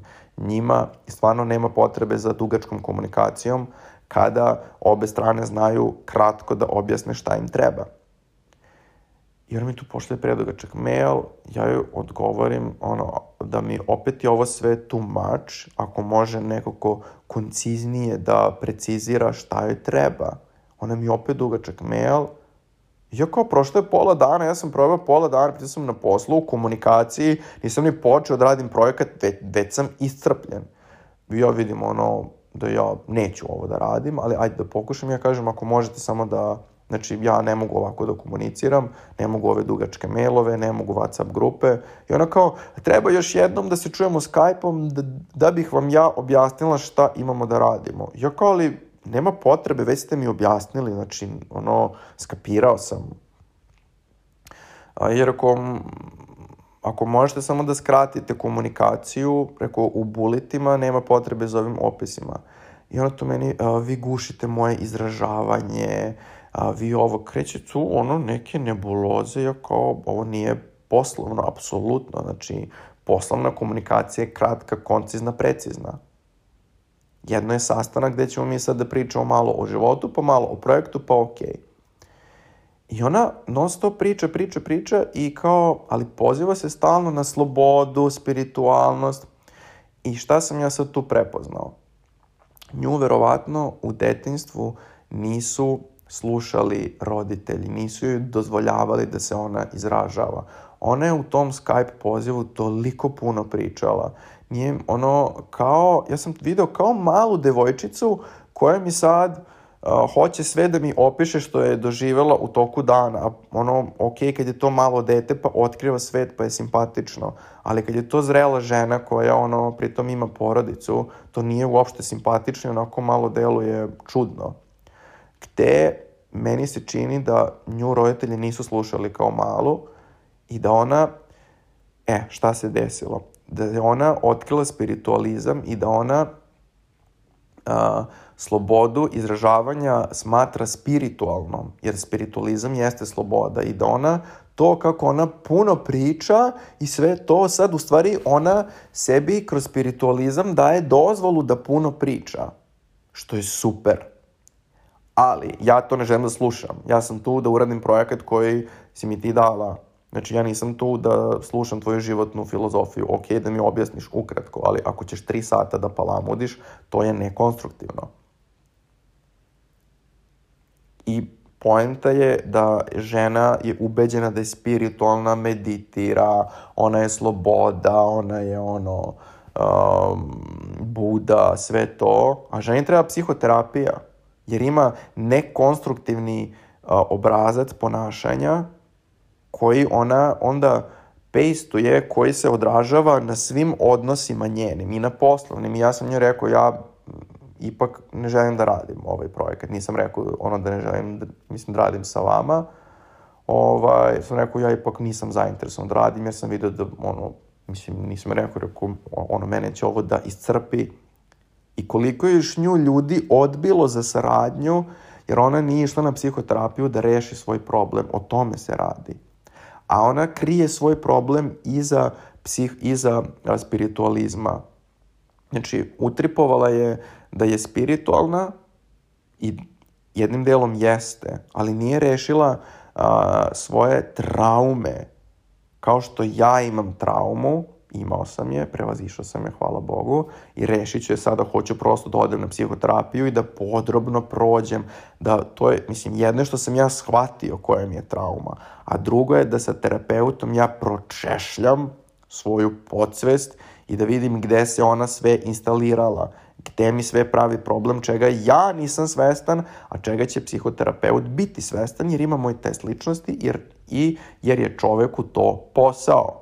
njima stvarno nema potrebe za dugačkom komunikacijom kada obe strane znaju kratko da objasne šta im treba. I on mi tu pošle predugačak mail, ja joj odgovorim ono, da mi opet je ovo sve too much, ako može nekako konciznije da precizira šta joj treba. Ona mi opet dugačak mail, Ja kao, prošlo je pola dana, ja sam probao pola dana, pitao sam na poslu, u komunikaciji, nisam ni počeo da radim projekat, već, već sam iscrpljen. Ja vidim ono, da ja neću ovo da radim, ali ajde da pokušam, ja kažem, ako možete samo da, znači ja ne mogu ovako da komuniciram, ne mogu ove dugačke mailove, ne mogu WhatsApp grupe, i ona kao, treba još jednom da se čujemo Skype-om, da, da bih vam ja objasnila šta imamo da radimo. Ja kao, ali nema potrebe, već ste mi objasnili, znači, ono, skapirao sam. A, jer ako, ako možete samo da skratite komunikaciju, preko u buletima, nema potrebe za ovim opisima. I ono to meni, a, vi gušite moje izražavanje, a, vi ovo kreće tu, ono, neke nebuloze, ja kao, ovo nije poslovno, apsolutno, znači, poslovna komunikacija je kratka, koncizna, precizna. Jedno je sastanak gde ćemo mi sad da pričamo malo o životu, pa malo o projektu, pa okej. I ona non stop priča, priča, priča i kao, ali poziva se stalno na slobodu, spiritualnost. I šta sam ja sad tu prepoznao? Nju verovatno u detinstvu nisu slušali roditelji, nisu joj dozvoljavali da se ona izražava. Ona je u tom Skype pozivu toliko puno pričala nije ono kao, ja sam video kao malu devojčicu koja mi sad uh, hoće sve da mi opiše što je doživela u toku dana. Ono, ok, kad je to malo dete pa otkriva svet pa je simpatično, ali kad je to zrela žena koja ono, pritom ima porodicu, to nije uopšte simpatično, onako malo deluje čudno. Gde meni se čini da nju roditelji nisu slušali kao malu i da ona, e, šta se desilo? Da je ona otkrila spiritualizam i da ona a, slobodu izražavanja smatra spiritualnom, jer spiritualizam jeste sloboda i da ona to kako ona puno priča i sve to sad u stvari ona sebi kroz spiritualizam daje dozvolu da puno priča, što je super. Ali ja to ne želim da slušam. Ja sam tu da uradim projekat koji si mi ti dala. Znači ja nisam tu da slušam tvoju životnu filozofiju. Ok, da mi objasniš ukratko, ali ako ćeš tri sata da palamudiš, to je nekonstruktivno. I poenta je da žena je ubeđena da je spiritualna, meditira, ona je sloboda, ona je ono, um, Buda, sve to, a ženi treba psihoterapija, jer ima nekonstruktivni uh, obrazac ponašanja koji ona onda pejstuje, koji se odražava na svim odnosima njenim i na poslovnim. I ja sam njoj rekao, ja ipak ne želim da radim ovaj projekat. Nisam rekao ono da ne želim, da, mislim da radim sa vama. Ovaj, sam rekao ja ipak nisam zainteresovan da radim jer sam vidio da ono, mislim nisam rekao, rekao ono mene će ovo da iscrpi i koliko je još nju ljudi odbilo za saradnju jer ona nije išla na psihoterapiju da reši svoj problem, o tome se radi. A ona krije svoj problem iza, psih, iza spiritualizma. Znači, utripovala je da je spiritualna i jednim delom jeste, ali nije rešila a, svoje traume. Kao što ja imam traumu, imao sam je, prevazišao sam je, hvala Bogu, i rešit ću je sada, hoću prosto da odem na psihoterapiju i da podrobno prođem, da to je, mislim, jedno što sam ja shvatio koja mi je trauma, a drugo je da sa terapeutom ja pročešljam svoju podsvest i da vidim gde se ona sve instalirala gde mi sve pravi problem, čega ja nisam svestan, a čega će psihoterapeut biti svestan, jer ima moj test ličnosti jer, i jer je čoveku to posao.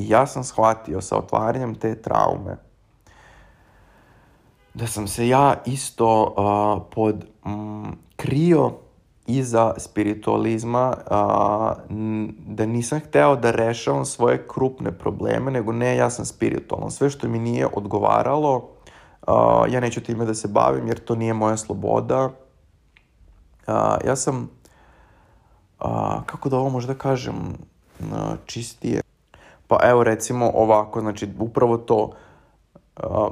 I ja sam shvatio sa otvaranjem te traume da sam se ja isto uh, pod mm, krio iza spiritualizma a, da nisam hteo da rešavam svoje krupne probleme, nego ne, ja sam spiritualan. Sve što mi nije odgovaralo, a, ja neću time da se bavim jer to nije moja sloboda. A, ja sam, a, kako da ovo možda kažem, a, čistije. Pa evo recimo ovako, znači upravo to, a,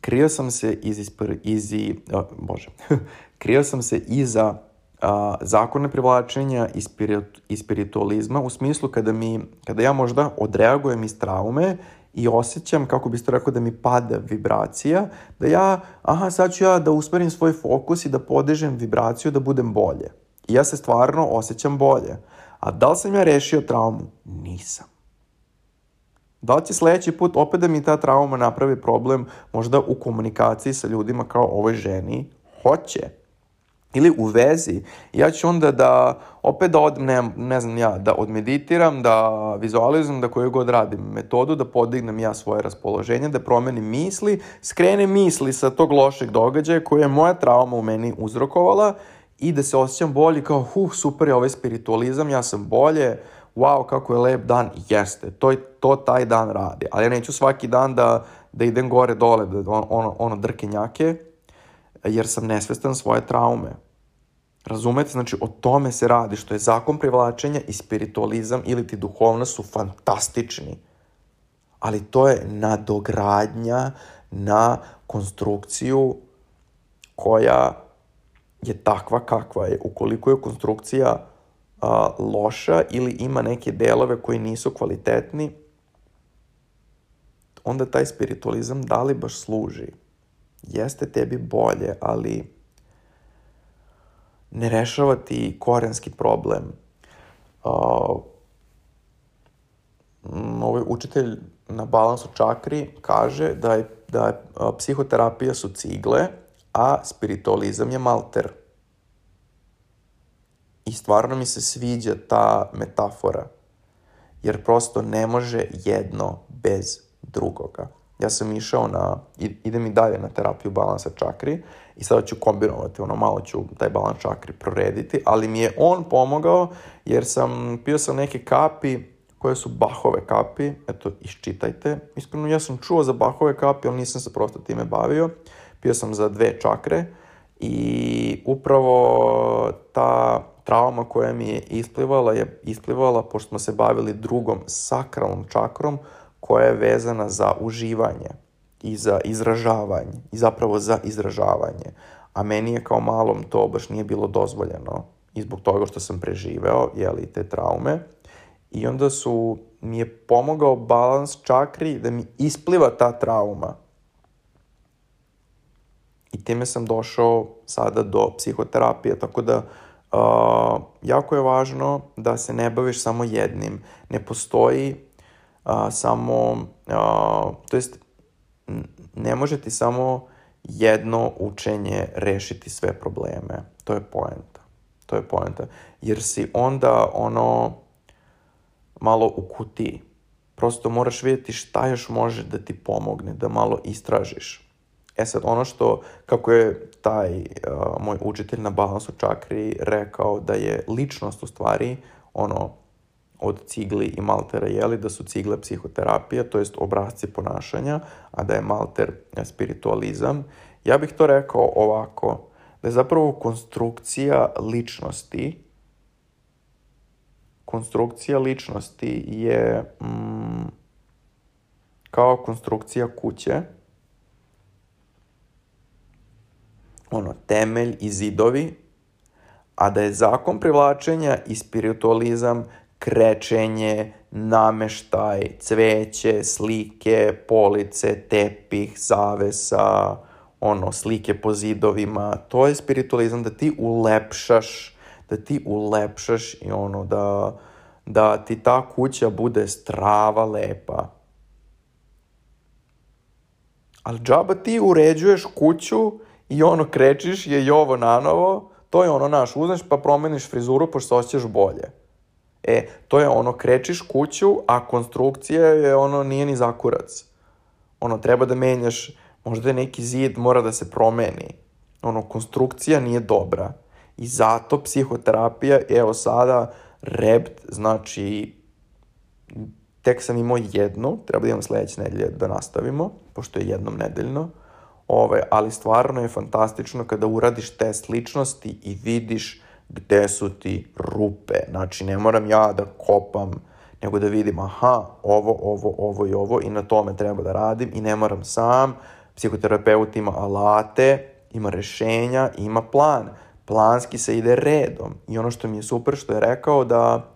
krio sam se iz, iz, iz a, bože, krio sam se iza a, zakone privlačenja i, spirit, i spiritualizma u smislu kada, mi, kada ja možda odreagujem iz traume i osjećam, kako biste rekao, da mi pada vibracija, da ja, aha, sad ću ja da usmerim svoj fokus i da podižem vibraciju da budem bolje. I ja se stvarno osjećam bolje. A da li sam ja rešio traumu? Nisam. Da li će sledeći put opet da mi ta trauma napravi problem možda u komunikaciji sa ljudima kao ovoj ženi? Hoće. Ili u vezi, ja ću onda da opet da odem, ne, ne znam ja, da odmeditiram, da vizualizujem, da koju god radim metodu, da podignem ja svoje raspoloženje, da promenim misli, skrenem misli sa tog lošeg događaja koje je moja trauma u meni uzrokovala i da se osjećam bolje kao, huh, super je ovaj spiritualizam, ja sam bolje, wow, kako je lep dan, jeste, to, to taj dan radi, ali ja neću svaki dan da, da idem gore dole, da ono, ono drkenjake, jer sam nesvestan svoje traume. Razumete? Znači, o tome se radi, što je zakon privlačenja i spiritualizam ili ti duhovnost su fantastični. Ali to je nadogradnja na konstrukciju koja je takva kakva je. Ukoliko je konstrukcija a, loša ili ima neke delove koji nisu kvalitetni, onda taj spiritualizam da li baš služi? Jeste tebi bolje, ali ne rešava ti korenski problem. Uh, ovaj učitelj na balansu čakri kaže da je, da je psihoterapija su cigle, a spiritualizam je malter. I stvarno mi se sviđa ta metafora, jer prosto ne može jedno bez drugoga. Ja sam išao na, idem i dalje na terapiju balansa čakri i sada ću kombinovati, ono malo ću taj balans čakri prorediti, ali mi je on pomogao jer sam, pio sam neke kapi koje su Bahove kapi, eto, iščitajte. Iskreno, ja sam čuo za Bahove kapi, ali nisam se prosto time bavio. Pio sam za dve čakre i upravo ta trauma koja mi je isplivala je isplivala pošto smo se bavili drugom sakralnom čakrom koja je vezana za uživanje i za izražavanje i zapravo za izražavanje. A meni je kao malom to baš nije bilo dozvoljeno i zbog toga što sam preživeo, jeli, te traume. I onda su, mi je pomogao balans čakri da mi ispliva ta trauma. I time sam došao sada do psihoterapije, tako da uh, jako je važno da se ne baviš samo jednim. Ne postoji uh, samo, uh, to jest ne može ti samo jedno učenje rešiti sve probleme. To je poenta. To je poenta. Jer si onda ono malo u kutiji. Prosto moraš vidjeti šta još može da ti pomogne, da malo istražiš. E sad, ono što, kako je taj uh, moj učitelj na balansu čakri rekao da je ličnost u stvari ono od cigli i maltera jeli da su cigle psihoterapija, to jest obrazci ponašanja, a da je malter spiritualizam. Ja bih to rekao ovako, da je zapravo konstrukcija ličnosti konstrukcija ličnosti je mm, kao konstrukcija kuće, ono, temelj i zidovi, a da je zakon privlačenja i spiritualizam krečenje, nameštaj, cveće, slike, police, tepih, zavesa, ono, slike po zidovima. To je spiritualizam da ti ulepšaš, da ti ulepšaš i ono, da, da ti ta kuća bude strava, lepa. Ali džaba ti uređuješ kuću i ono krečiš je i ovo nanovo, to je ono naš, uzmeš pa promeniš frizuru pošto se osjećaš bolje. E, to je ono, krečiš kuću, a konstrukcija je ono, nije ni zakurac. Ono, treba da menjaš, možda je neki zid, mora da se promeni. Ono, konstrukcija nije dobra. I zato psihoterapija, evo sada, rept, znači, tek sam imao jednu, treba da imam sledeće nedelje da nastavimo, pošto je jednom nedeljno, Ove, ali stvarno je fantastično kada uradiš test ličnosti i vidiš gde su ti rupe. Znači, ne moram ja da kopam, nego da vidim, aha, ovo, ovo, ovo i ovo i na tome treba da radim i ne moram sam. Psihoterapeut ima alate, ima rešenja, ima plan. Planski se ide redom. I ono što mi je super što je rekao da,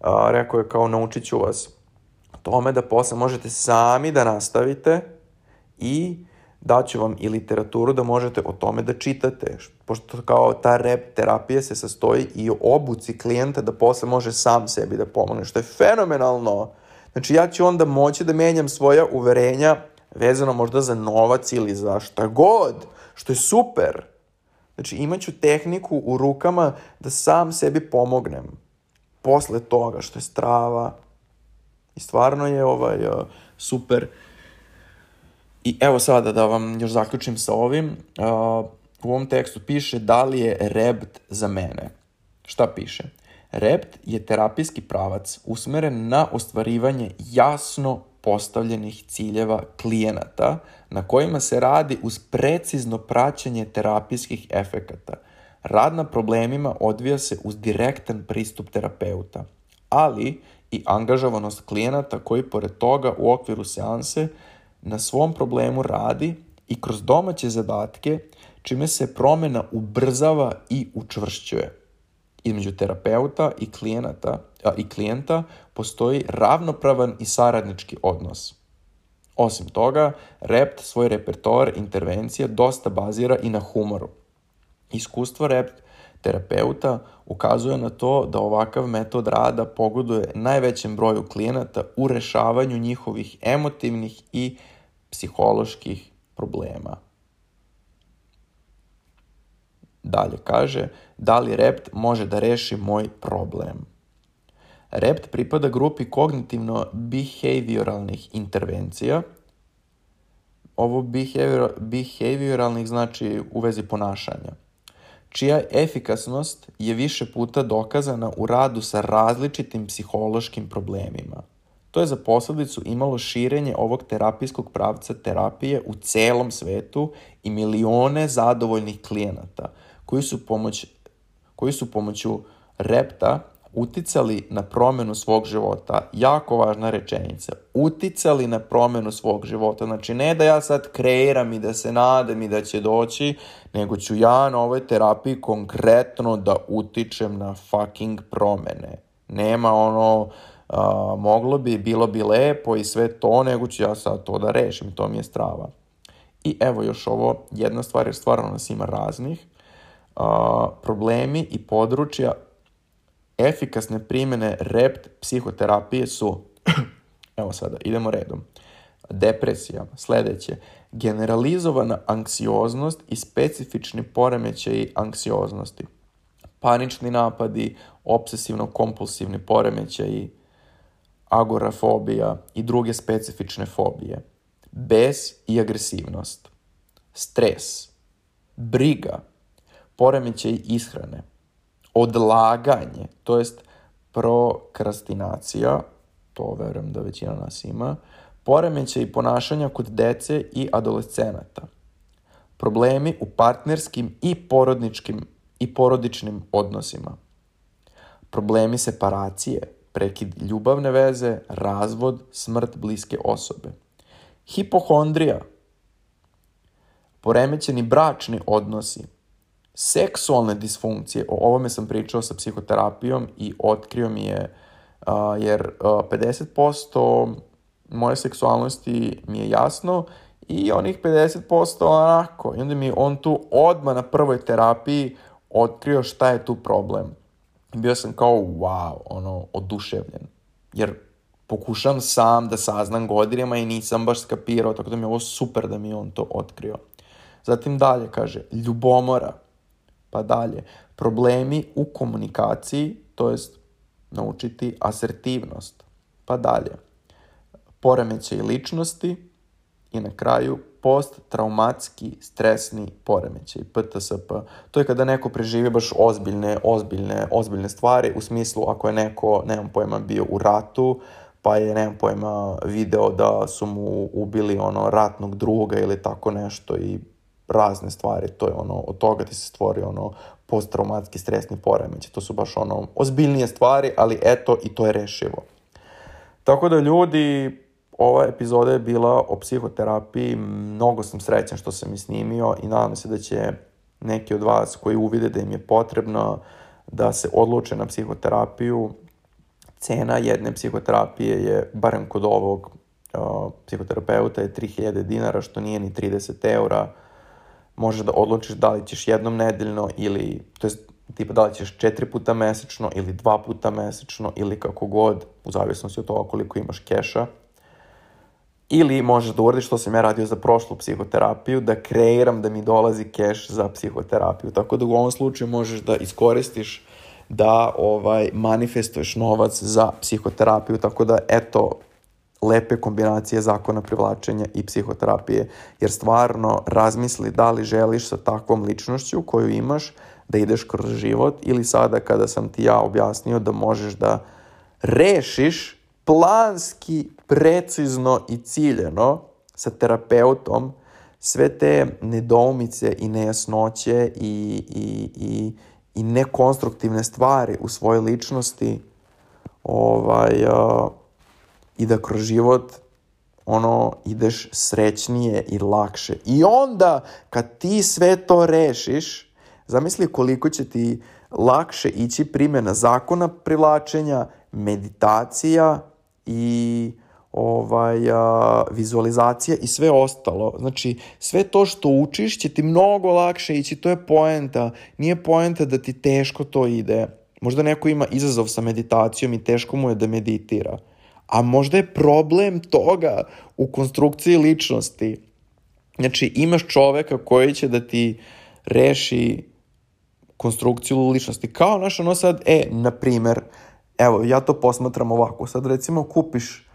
a, rekao je kao naučit ću vas tome da posle možete sami da nastavite i daću vam i literaturu da možete o tome da čitate, pošto kao ta rep terapija se sastoji i o obuci klijenta da posle može sam sebi da pomogne, što je fenomenalno. Znači ja ću onda moći da menjam svoja uverenja vezano možda za novac ili za šta god, što je super. Znači imaću tehniku u rukama da sam sebi pomognem posle toga, što je strava. I stvarno je ovaj super. I evo sada da vam još zaključim sa ovim. Uh, u ovom tekstu piše da li je rept za mene. Šta piše? Rept je terapijski pravac usmeren na ostvarivanje jasno postavljenih ciljeva klijenata na kojima se radi uz precizno praćenje terapijskih efekata. Rad na problemima odvija se uz direktan pristup terapeuta, ali i angažovanost klijenata koji pored toga u okviru seanse na svom problemu radi i kroz domaće zadatke, čime se promena ubrzava i učvršćuje. Između terapeuta i klijenata, a, i klijenta postoji ravnopravan i saradnički odnos. Osim toga, rept svoj repertoar intervencija dosta bazira i na humoru. Iskustvo rept terapeuta ukazuje na to da ovakav metod rada pogoduje najvećem broju klijenata u rešavanju njihovih emotivnih i psiholoških problema. Dalje kaže, da li rept može da reši moj problem? Rept pripada grupi kognitivno-behavioralnih intervencija. Ovo behavior, behavioralnih znači u vezi ponašanja. čija efikasnost je više puta dokazana u radu sa različitim psihološkim problemima. To je za posledicu imalo širenje ovog terapijskog pravca terapije u celom svetu i milione zadovoljnih klijenata koji su, pomoć, koji su pomoću repta uticali na promenu svog života. Jako važna rečenica. Uticali na promenu svog života. Znači, ne da ja sad kreiram i da se nadam i da će doći, nego ću ja na ovoj terapiji konkretno da utičem na fucking promene. Nema ono, uh, moglo bi, bilo bi lepo i sve to, nego ću ja sad to da rešim. To mi je strava. I evo još ovo, jedna stvar, jer stvarno nas ima raznih. Uh, problemi i područja efikasne primjene rept psihoterapije su, evo sada, idemo redom, depresija, sledeće, generalizovana anksioznost i specifični poremećaji anksioznosti, panični napadi, obsesivno-kompulsivni poremećaji, agorafobija i druge specifične fobije, bes i agresivnost, stres, briga, poremećaj ishrane, odlaganje, to jest prokrastinacija, to verujem da većina nas ima, poremećaj ponašanja kod dece i adolescenata, problemi u partnerskim i porodničkim i porodičnim odnosima, problemi separacije, prekid ljubavne veze, razvod, smrt bliske osobe, hipohondrija, poremećeni bračni odnosi, seksualne disfunkcije, o ovome sam pričao sa psihoterapijom i otkrio mi je, jer uh, 50% moje seksualnosti mi je jasno i onih 50% onako. I onda mi on tu odmah na prvoj terapiji otkrio šta je tu problem. Bio sam kao, wow, ono, oduševljen. Jer pokušam sam da saznam godinama i nisam baš skapirao, tako da mi je ovo super da mi on to otkrio. Zatim dalje kaže, ljubomora Pa dalje, problemi u komunikaciji, to jest naučiti asertivnost. Pa dalje, poremećaj ličnosti i na kraju posttraumatski stresni poremećaj, PTSP. To je kada neko preživi baš ozbiljne, ozbiljne, ozbiljne stvari, u smislu ako je neko, nemam pojma, bio u ratu, pa je, nemam pojma, video da su mu ubili ono ratnog druga ili tako nešto i razne stvari, to je ono, od toga ti se stvori ono posttraumatski stresni poremećaj, to su baš ono ozbiljnije stvari, ali eto i to je rešivo. Tako da ljudi, ova epizoda je bila o psihoterapiji, mnogo sam srećan što sam je snimio i nadam se da će neki od vas koji uvide da im je potrebno da se odluče na psihoterapiju, cena jedne psihoterapije je, barem kod ovog uh, psihoterapeuta, je 3000 dinara, što nije ni 30 eura, možeš da odlučiš da li ćeš jednom nedeljno ili, to jest, tipa da li ćeš četiri puta mesečno ili dva puta mesečno ili kako god, u zavisnosti od toga koliko imaš keša. Ili možeš da uradiš što sam ja radio za prošlu psihoterapiju, da kreiram da mi dolazi keš za psihoterapiju. Tako da u ovom slučaju možeš da iskoristiš da ovaj manifestuješ novac za psihoterapiju. Tako da eto, lepe kombinacije zakona privlačenja i psihoterapije, jer stvarno razmisli da li želiš sa takvom ličnošću koju imaš da ideš kroz život ili sada kada sam ti ja objasnio da možeš da rešiš planski, precizno i ciljeno sa terapeutom sve te nedoumice i nejasnoće i, i, i, i nekonstruktivne stvari u svojoj ličnosti ovaj, uh, i da kroz život ono ideš srećnije i lakše. I onda kad ti sve to rešiš, zamisli koliko će ti lakše ići primjena zakona privlačenja, meditacija i ovaj, a, vizualizacija i sve ostalo. Znači, sve to što učiš će ti mnogo lakše ići, to je poenta. Nije poenta da ti teško to ide. Možda neko ima izazov sa meditacijom i teško mu je da meditira a možda je problem toga u konstrukciji ličnosti. Znači, imaš čoveka koji će da ti reši konstrukciju ličnosti. Kao, naš, ono sad, e, na primer, evo, ja to posmatram ovako, sad recimo kupiš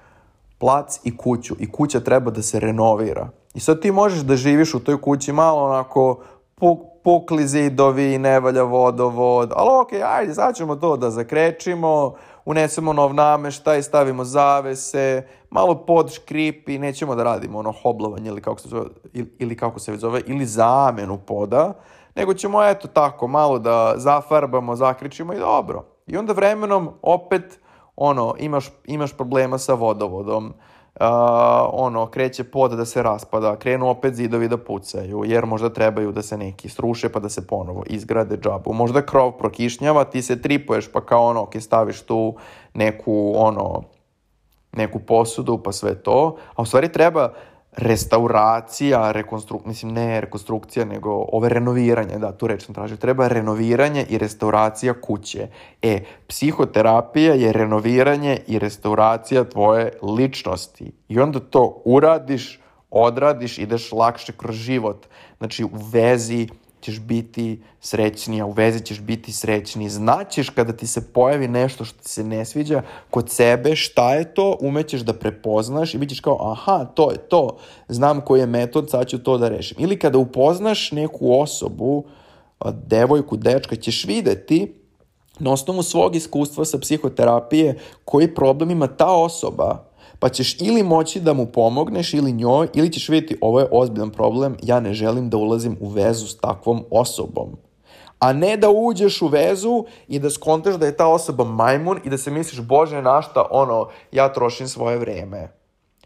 plac i kuću i kuća treba da se renovira. I sad ti možeš da živiš u toj kući malo onako po, pukli zidovi, ne valja vodovod, ali okej, okay, ajde, sad ćemo to da zakrečimo, unesemo nov nameštaj, stavimo zavese, malo pod škripi, nećemo da radimo ono hoblovanje ili kako se zove, ili kako se zove, ili zamenu poda, nego ćemo eto tako malo da zafarbamo, zakričimo i dobro. I onda vremenom opet ono, imaš, imaš problema sa vodovodom, uh, ono, kreće pod da se raspada, krenu opet zidovi da pucaju, jer možda trebaju da se neki sruše pa da se ponovo izgrade džabu. Možda krov prokišnjava, ti se tripuješ pa kao ono, ok, staviš tu neku, ono, neku posudu pa sve to, a u stvari treba restauracija, rekonstrukcija, mislim ne rekonstrukcija, nego ove renoviranje, da, tu reč sam tražio, treba renoviranje i restauracija kuće. E, psihoterapija je renoviranje i restauracija tvoje ličnosti. I onda to uradiš, odradiš, ideš lakše kroz život. Znači, u vezi ćeš biti srećniji, a u vezi ćeš biti srećniji. Znaćeš kada ti se pojavi nešto što ti se ne sviđa kod sebe, šta je to, umećeš da prepoznaš i bit ćeš kao, aha, to je to, znam koji je metod, sad ću to da rešim. Ili kada upoznaš neku osobu, devojku, dečka, ćeš videti na osnovu svog iskustva sa psihoterapije koji problem ima ta osoba pa ćeš ili moći da mu pomogneš ili njoj, ili ćeš vidjeti ovo je ozbiljan problem, ja ne želim da ulazim u vezu s takvom osobom. A ne da uđeš u vezu i da skontaš da je ta osoba majmun i da se misliš, bože, našta, ono, ja trošim svoje vreme.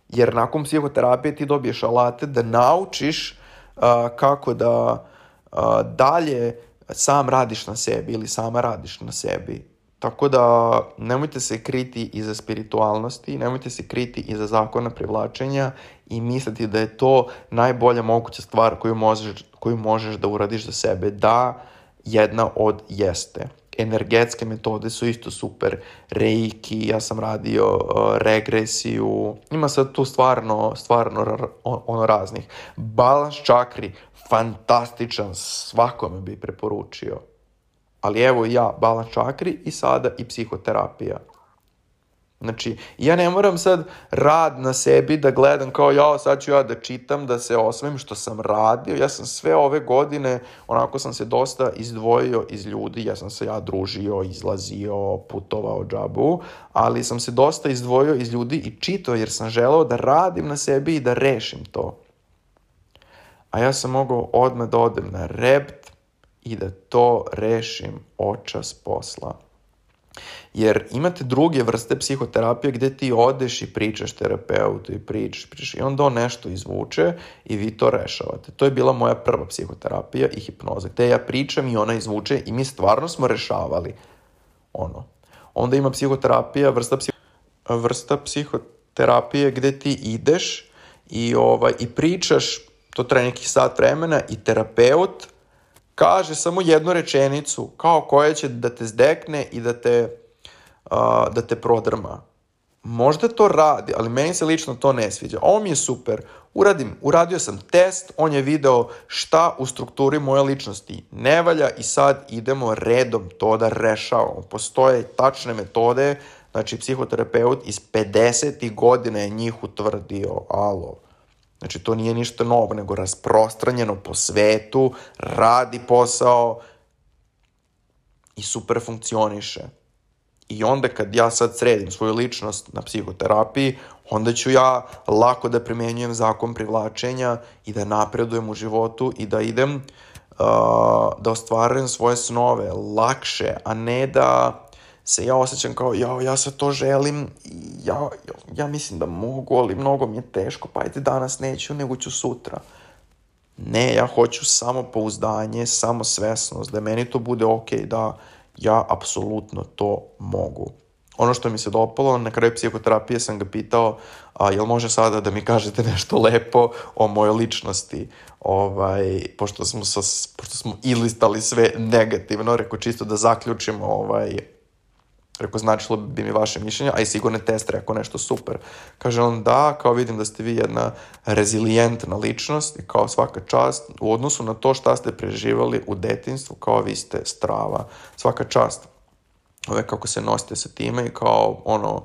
Jer nakon psihoterapije ti dobiješ alate da naučiš uh, kako da uh, dalje sam radiš na sebi ili sama radiš na sebi Tako da nemojte se kriti iza spiritualnosti, nemojte se kriti iza zakona privlačenja i misliti da je to najbolja moguća stvar koju možeš, koju možeš da uradiš za sebe. Da, jedna od jeste. Energetske metode su isto super. Reiki, ja sam radio regresiju. Ima sad tu stvarno, stvarno ono raznih. Balans čakri, fantastičan, svakome bi preporučio. Ali evo ja, balans čakri i sada i psihoterapija. Znači, ja ne moram sad rad na sebi da gledam kao ja, sad ću ja da čitam, da se osvojim što sam radio. Ja sam sve ove godine, onako sam se dosta izdvojio iz ljudi, ja sam se ja družio, izlazio, putovao džabu, ali sam se dosta izdvojio iz ljudi i čitao jer sam želeo da radim na sebi i da rešim to. A ja sam mogao odmah da odem na rept, i da to rešim očas posla. Jer imate druge vrste psihoterapije gde ti odeš i pričaš terapeutu i pričaš, pričaš i onda on nešto izvuče i vi to rešavate. To je bila moja prva psihoterapija i hipnoza. Gde ja pričam i ona izvuče i mi stvarno smo rešavali ono. Onda ima psihoterapija, vrsta, psiho, vrsta psihoterapije gde ti ideš i, ovaj, i pričaš, to traje neki sat vremena i terapeut kaže samo jednu rečenicu, kao koja će da te zdekne i da te, uh, da te prodrma. Možda to radi, ali meni se lično to ne sviđa. Ovo mi je super. Uradim, uradio sam test, on je video šta u strukturi moje ličnosti ne valja i sad idemo redom to da rešavamo. Postoje tačne metode, znači psihoterapeut iz 50. godine je njih utvrdio, alo. Znači, to nije ništa novo, nego rasprostranjeno po svetu, radi posao i super funkcioniše. I onda kad ja sad sredim svoju ličnost na psihoterapiji, onda ću ja lako da primenjujem zakon privlačenja i da napredujem u životu i da idem uh, da ostvarujem svoje snove lakše, a ne da se ja osjećam kao, ja, ja se to želim, ja, ja mislim da mogu, ali mnogo mi je teško, pa ajde danas neću, nego ću sutra. Ne, ja hoću samo pouzdanje, samo svesnost, da meni to bude ok, da ja apsolutno to mogu. Ono što mi se dopalo, na kraju psihoterapije sam ga pitao, a, jel može sada da mi kažete nešto lepo o mojoj ličnosti, ovaj, pošto smo, sa, pošto smo ilistali sve negativno, reko čisto da zaključimo ovaj, Rekao, značilo bi mi vaše mišljenje, a i sigurno test rekao nešto super. Kaže on, da, kao vidim da ste vi jedna rezilijentna ličnost i kao svaka čast u odnosu na to šta ste preživali u detinstvu, kao vi ste strava. Svaka čast. Ove kako se nosite sa time i kao ono,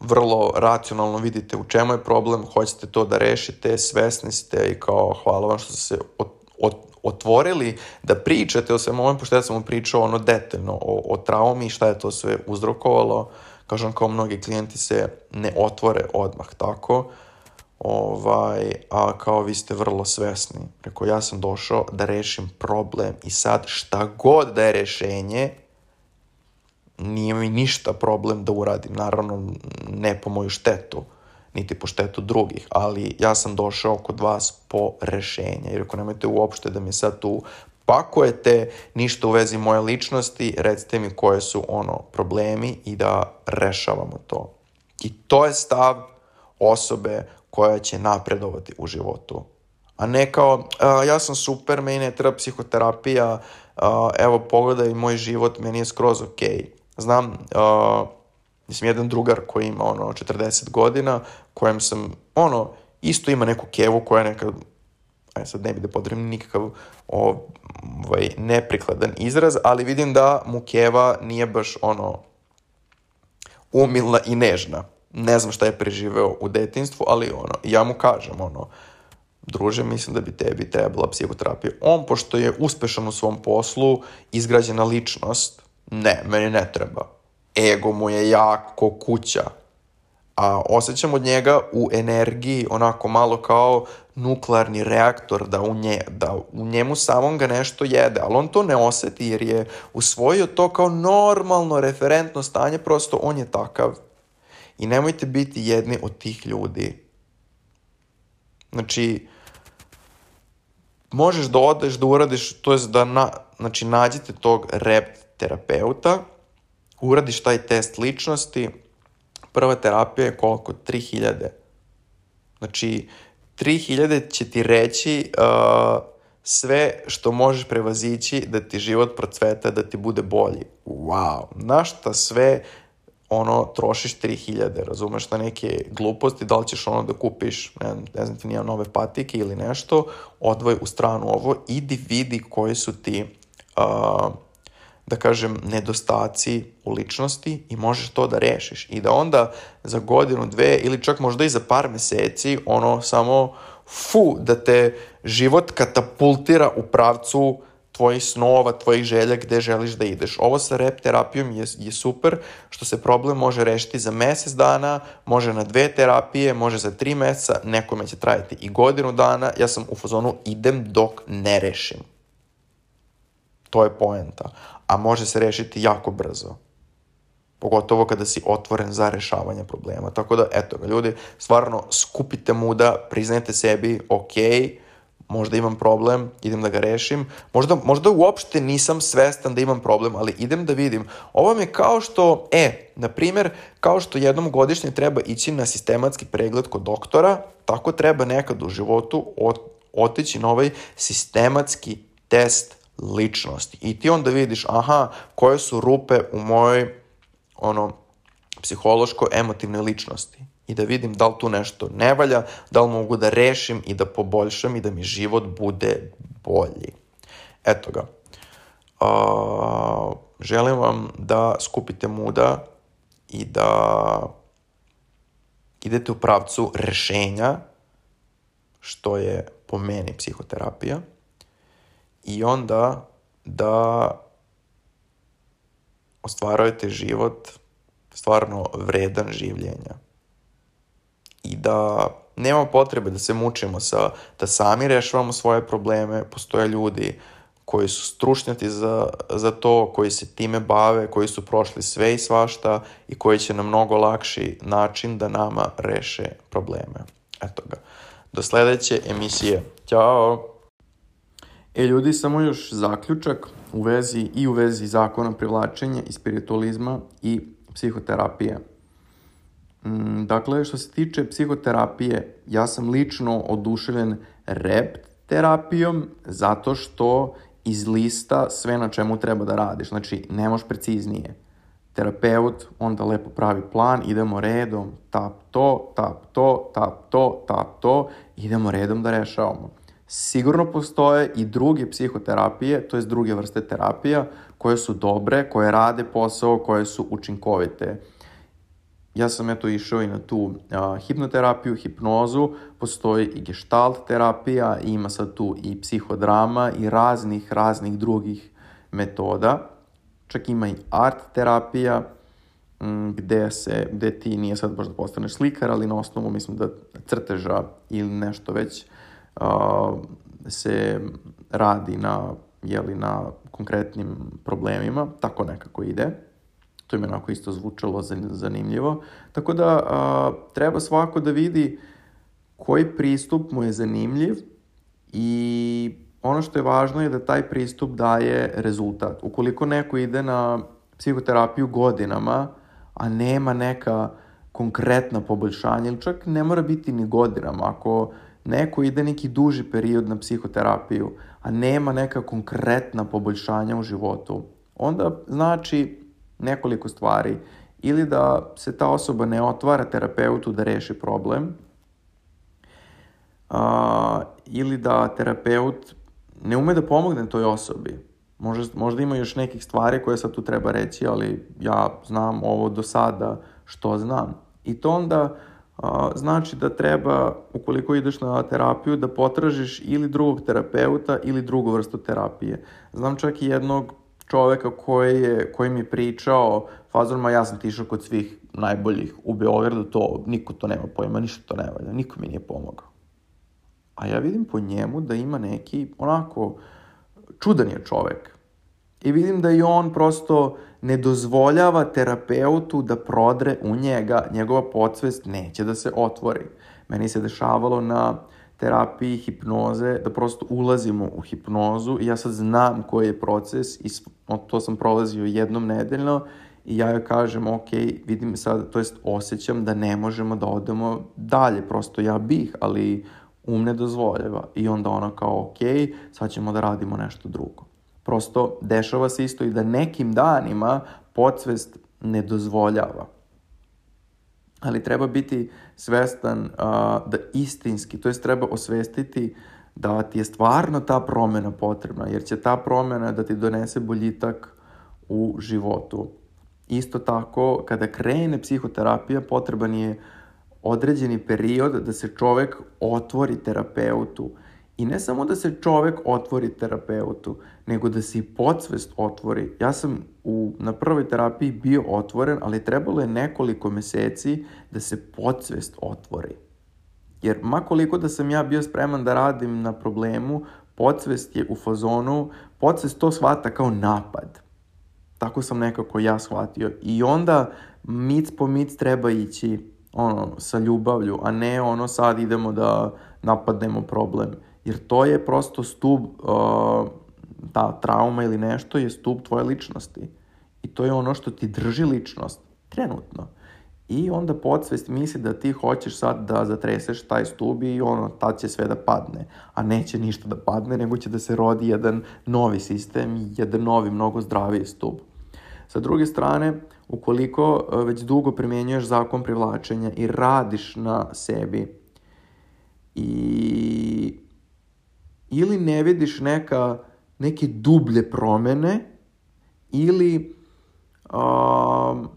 vrlo racionalno vidite u čemu je problem, hoćete to da rešite, svesni ste i kao hvala vam što ste se od, od, otvorili da pričate o svemu ovom, pošto ja sam mu pričao ono detaljno o, o traumi šta je to sve uzrokovalo. Kažem, kao mnogi klijenti se ne otvore odmah tako, ovaj, a kao vi ste vrlo svesni. Rekao, ja sam došao da rešim problem i sad šta god da je rešenje, nije mi ništa problem da uradim. Naravno, ne po moju štetu niti po štetu drugih, ali ja sam došao kod vas po rešenje, jer ako nemojte uopšte da mi sad tu pakujete ništa u vezi moje ličnosti, recite mi koje su ono problemi i da rešavamo to. I to je stav osobe koja će napredovati u životu. A ne kao, a, ja sam super, meni ne treba psihoterapija, a, evo pogledaj moj život, meni je skroz okej. Okay. Znam, a, Mislim, jedan drugar koji ima, ono, 40 godina, kojem sam, ono, isto ima neku kevu koja neka, aj sad ne bi da podrem nikakav ovaj, neprikladan izraz, ali vidim da mu keva nije baš, ono, umilna i nežna. Ne znam šta je preživeo u detinstvu, ali, ono, ja mu kažem, ono, druže, mislim da bi tebi trebala psihoterapija. On, pošto je uspešan u svom poslu, izgrađena ličnost, ne, meni ne treba ego mu je jako kuća. A osjećam od njega u energiji onako malo kao nuklearni reaktor, da u, nje, da u njemu samom ga nešto jede, ali on to ne oseti jer je usvojio to kao normalno referentno stanje, prosto on je takav. I nemojte biti jedni od tih ljudi. Znači, možeš da odeš, da uradiš, to je da na, znači, nađite tog rep terapeuta, uradiš taj test ličnosti, prva terapija je koliko? 3000. Znači, 3000 će ti reći uh, sve što možeš prevazići da ti život procveta, da ti bude bolji. Wow! Na šta sve ono, trošiš 3000, razumeš, na neke gluposti, da li ćeš ono da kupiš, ne, ne znam ti, nija nove patike ili nešto, odvoj u stranu ovo, idi vidi koji su ti uh, da kažem, nedostaci u ličnosti i možeš to da rešiš. I da onda za godinu, dve ili čak možda i za par meseci ono samo fu, da te život katapultira u pravcu tvojih snova, tvojih želja gde želiš da ideš. Ovo sa rep terapijom je, je super, što se problem može rešiti za mesec dana, može na dve terapije, može za tri meseca, nekome će trajati i godinu dana. Ja sam u fazonu idem dok ne rešim. To je poenta a može se rešiti jako brzo. Pogotovo kada si otvoren za rešavanje problema. Tako da, eto ga, ljudi, stvarno skupite muda, priznajte sebi, ok, možda imam problem, idem da ga rešim. Možda, možda uopšte nisam svestan da imam problem, ali idem da vidim. Ovo mi je kao što, e, na primer, kao što jednom godišnje treba ići na sistematski pregled kod doktora, tako treba nekad u životu otići na ovaj sistematski test ličnosti. I ti onda vidiš, aha, koje su rupe u mojoj ono, psihološko-emotivne ličnosti. I da vidim da li tu nešto ne valja, da li mogu da rešim i da poboljšam i da mi život bude bolji. Eto ga. Uh, želim vam da skupite muda i da idete u pravcu rešenja, što je po meni psihoterapija i onda da ostvarujete život stvarno vredan življenja. I da nema potrebe da se mučimo sa, da sami rešavamo svoje probleme, postoje ljudi koji su stručnjati za, za to, koji se time bave, koji su prošli sve i svašta i koji će na mnogo lakši način da nama reše probleme. Eto ga. Do sledeće emisije. Ćao! E ljudi, samo još zaključak u vezi i u vezi zakona privlačenja i spiritualizma i psihoterapije. Mm, dakle, što se tiče psihoterapije, ja sam lično oduševljen rep terapijom zato što izlista sve na čemu treba da radiš. Znači, ne možeš preciznije. Terapeut onda lepo pravi plan, idemo redom, tap to, tap to, tap to, tap to, idemo redom da rešavamo. Sigurno postoje i druge psihoterapije, to je druge vrste terapija, koje su dobre, koje rade posao, koje su učinkovite. ja sam eto išao i na tu a, hipnoterapiju, hipnozu, postoji i gestalt terapija, ima sad tu i psihodrama i raznih, raznih drugih metoda. Čak ima i art terapija, m, gde se, gde ti nije sad baš da postaneš slikar, ali na osnovu, mislim da crteža ili nešto već se radi na, jeli, na konkretnim problemima, tako nekako ide. To je onako isto zvučalo zanimljivo. Tako da a, treba svako da vidi koji pristup mu je zanimljiv i ono što je važno je da taj pristup daje rezultat. Ukoliko neko ide na psihoterapiju godinama, a nema neka konkretna poboljšanja, ili čak ne mora biti ni godinama, ako neko ide neki duži period na psihoterapiju, a nema neka konkretna poboljšanja u životu, onda znači nekoliko stvari. Ili da se ta osoba ne otvara terapeutu da reši problem, a, ili da terapeut ne ume da pomogne toj osobi. Možda, možda ima još nekih stvari koje sad tu treba reći, ali ja znam ovo do sada što znam. I to onda a, znači da treba, ukoliko ideš na terapiju, da potražiš ili drugog terapeuta ili drugu vrstu terapije. Znam čak i jednog čoveka koji, je, koji mi pričao fazorima, ja sam tišao kod svih najboljih u Beogradu, to, niko to nema pojma, ništa to ne valja, niko mi nije pomogao. A ja vidim po njemu da ima neki, onako, čudan je čovek. I vidim da i on prosto ne dozvoljava terapeutu da prodre u njega, njegova podsvest neće da se otvori. Meni se dešavalo na terapiji hipnoze, da prosto ulazimo u hipnozu i ja sad znam koji je proces i to sam prolazio jednom nedeljno i ja joj kažem, ok, vidim sad, to jest osjećam da ne možemo da odemo dalje, prosto ja bih, ali um ne dozvoljava. I onda ona kao, ok, sad ćemo da radimo nešto drugo. Prosto dešava se isto i da nekim danima podsvest ne dozvoljava ali treba biti svestan uh, da istinski, to jest treba osvestiti da ti je stvarno ta promena potrebna, jer će ta promena da ti donese boljitak u životu. Isto tako, kada krene psihoterapija, potreban je određeni period da se čovek otvori terapeutu I ne samo da se čovek otvori terapeutu, nego da se i podsvest otvori. Ja sam u, na prvoj terapiji bio otvoren, ali trebalo je nekoliko meseci da se podsvest otvori. Jer makoliko da sam ja bio spreman da radim na problemu, podsvest je u fazonu, podsvest to shvata kao napad. Tako sam nekako ja shvatio. I onda mic po mic treba ići ono, sa ljubavlju, a ne ono sad idemo da napadnemo problem Jer to je prosto stub, uh, ta trauma ili nešto je stub tvoje ličnosti. I to je ono što ti drži ličnost, trenutno. I onda podsvest misli da ti hoćeš sad da zatreseš taj stub i ono, tad će sve da padne. A neće ništa da padne, nego će da se rodi jedan novi sistem, jedan novi, mnogo zdraviji stub. Sa druge strane, ukoliko uh, već dugo primenjuješ zakon privlačenja i radiš na sebi i ili ne vidiš neka, neke dublje promene ili um,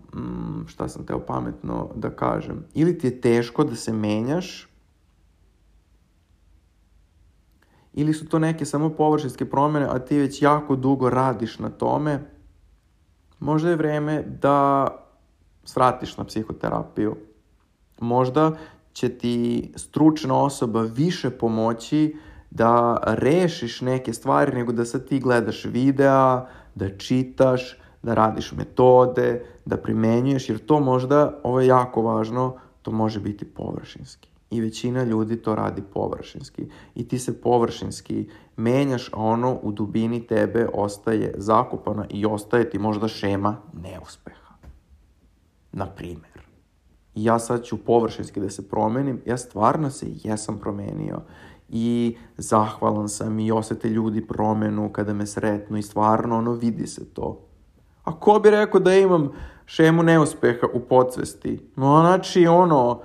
šta sam teo pametno da kažem, ili ti je teško da se menjaš ili su to neke samo površinske promene, a ti već jako dugo radiš na tome, možda je vreme da svratiš na psihoterapiju. Možda će ti stručna osoba više pomoći da rešiš neke stvari nego da sad ti gledaš videa, da čitaš, da radiš metode, da primenjuješ, jer to možda, ovo je jako važno, to može biti površinski. I većina ljudi to radi površinski. I ti se površinski menjaš, a ono u dubini tebe ostaje zakupana i ostaje ti možda šema neuspeha. Na primer. Ja sad ću površinski da se promenim, ja stvarno se jesam promenio i zahvalan sam i osete ljudi promenu kada me sretnu i stvarno ono vidi se to. A ko bi rekao da imam šemu neuspeha u podsvesti? No, znači, ono,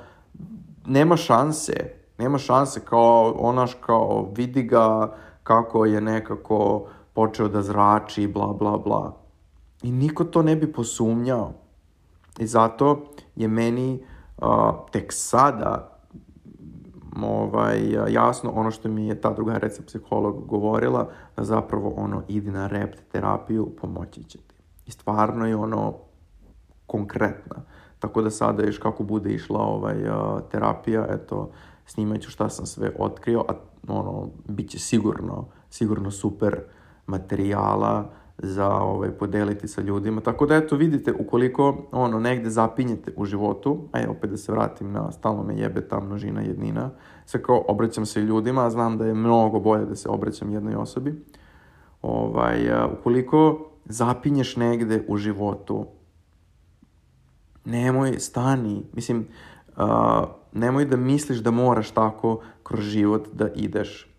nema šanse. Nema šanse kao, onaš, kao, vidi ga kako je nekako počeo da zrači, bla, bla, bla. I niko to ne bi posumnjao. I zato je meni uh, tek sada ovaj, jasno ono što mi je ta drugarica psiholog govorila, da zapravo ono, idi na rept terapiju, pomoći će ti. I stvarno je ono konkretna. Tako da sada još kako bude išla ovaj, terapija, eto, snimat ću šta sam sve otkrio, a ono, bit će sigurno, sigurno super materijala za ovaj, podeliti sa ljudima. Tako da eto vidite, ukoliko ono, negde zapinjete u životu, aj opet da se vratim na stalno me jebe ta množina jednina, sve kao obraćam se ljudima, a znam da je mnogo bolje da se obraćam jednoj osobi. Ovaj, a, ukoliko zapinješ negde u životu, nemoj, stani, mislim, uh, nemoj da misliš da moraš tako kroz život da ideš.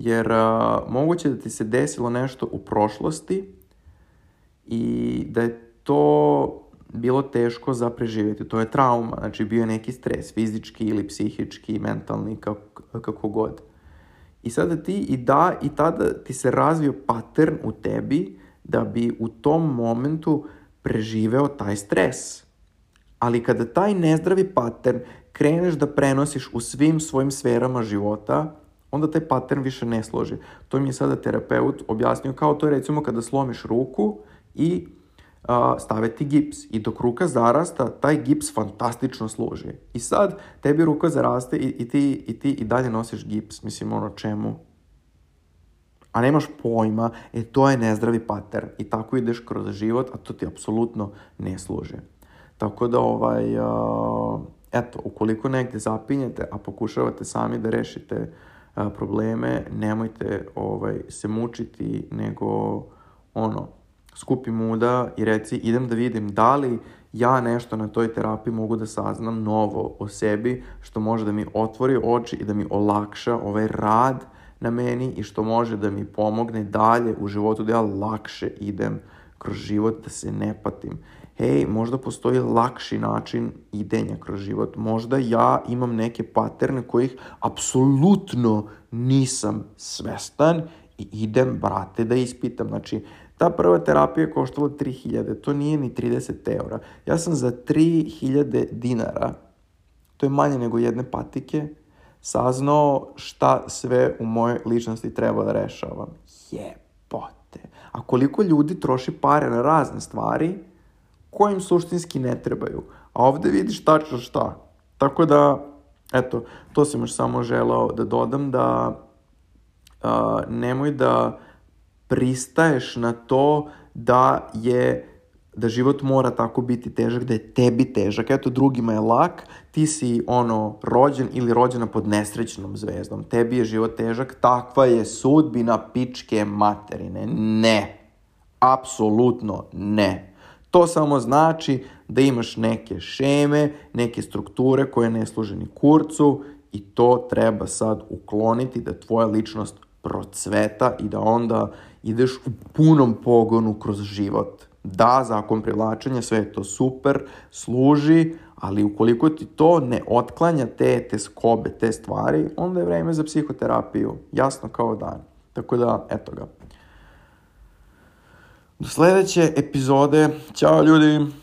Jer uh, moguće da ti se desilo nešto u prošlosti i da je to bilo teško za preživjeti. To je trauma, znači bio je neki stres, fizički ili psihički, mentalni, kako, kako god. I sada ti i da, i tada ti se razvio pattern u tebi da bi u tom momentu preživeo taj stres. Ali kada taj nezdravi pattern kreneš da prenosiš u svim svojim sferama života, onda taj pattern više ne složi. To mi je sada terapeut objasnio kao to je recimo kada slomiš ruku i a, stave ti gips. I dok ruka zarasta, taj gips fantastično služi. I sad tebi ruka zaraste i, i, ti, i ti i dalje nosiš gips. Mislim, ono čemu? A nemaš pojma, e to je nezdravi pattern. I tako ideš kroz život, a to ti apsolutno ne služi. Tako da, ovaj, a, eto, ukoliko negde zapinjete, a pokušavate sami da rešite a, probleme, nemojte ovaj, se mučiti, nego ono, skupi muda i reci idem da vidim da li ja nešto na toj terapiji mogu da saznam novo o sebi, što može da mi otvori oči i da mi olakša ovaj rad na meni i što može da mi pomogne dalje u životu da ja lakše idem kroz život, da se ne patim. Hej, možda postoji lakši način idenja kroz život. Možda ja imam neke paterne kojih apsolutno nisam svestan i idem, brate, da ispitam. Znači, ta prva terapija koštala 3000, to nije ni 30 eura. Ja sam za 3000 dinara, to je manje nego jedne patike, saznao šta sve u mojoj ličnosti treba da rešavam. Jebote. A koliko ljudi troši pare na razne stvari koje im suštinski ne trebaju. A ovde vidiš tačno šta. Tako da, eto, to sam još samo želao da dodam da a, nemoj da pristaješ na to da je da život mora tako biti težak, da je tebi težak. Eto, drugima je lak, ti si ono rođen ili rođena pod nesrećnom zvezdom. Tebi je život težak, takva je sudbina pičke materine. Ne. Apsolutno ne. To samo znači da imaš neke šeme, neke strukture koje ne služe ni kurcu i to treba sad ukloniti da tvoja ličnost procveta i da onda ideš u punom pogonu kroz život. Da, zakon privlačenja, sve je to super, služi, ali ukoliko ti to ne otklanja te, te skobe, te stvari, onda je vreme za psihoterapiju. Jasno kao dan. Tako da, eto ga. Do sledeće epizode. Ćao ljudi!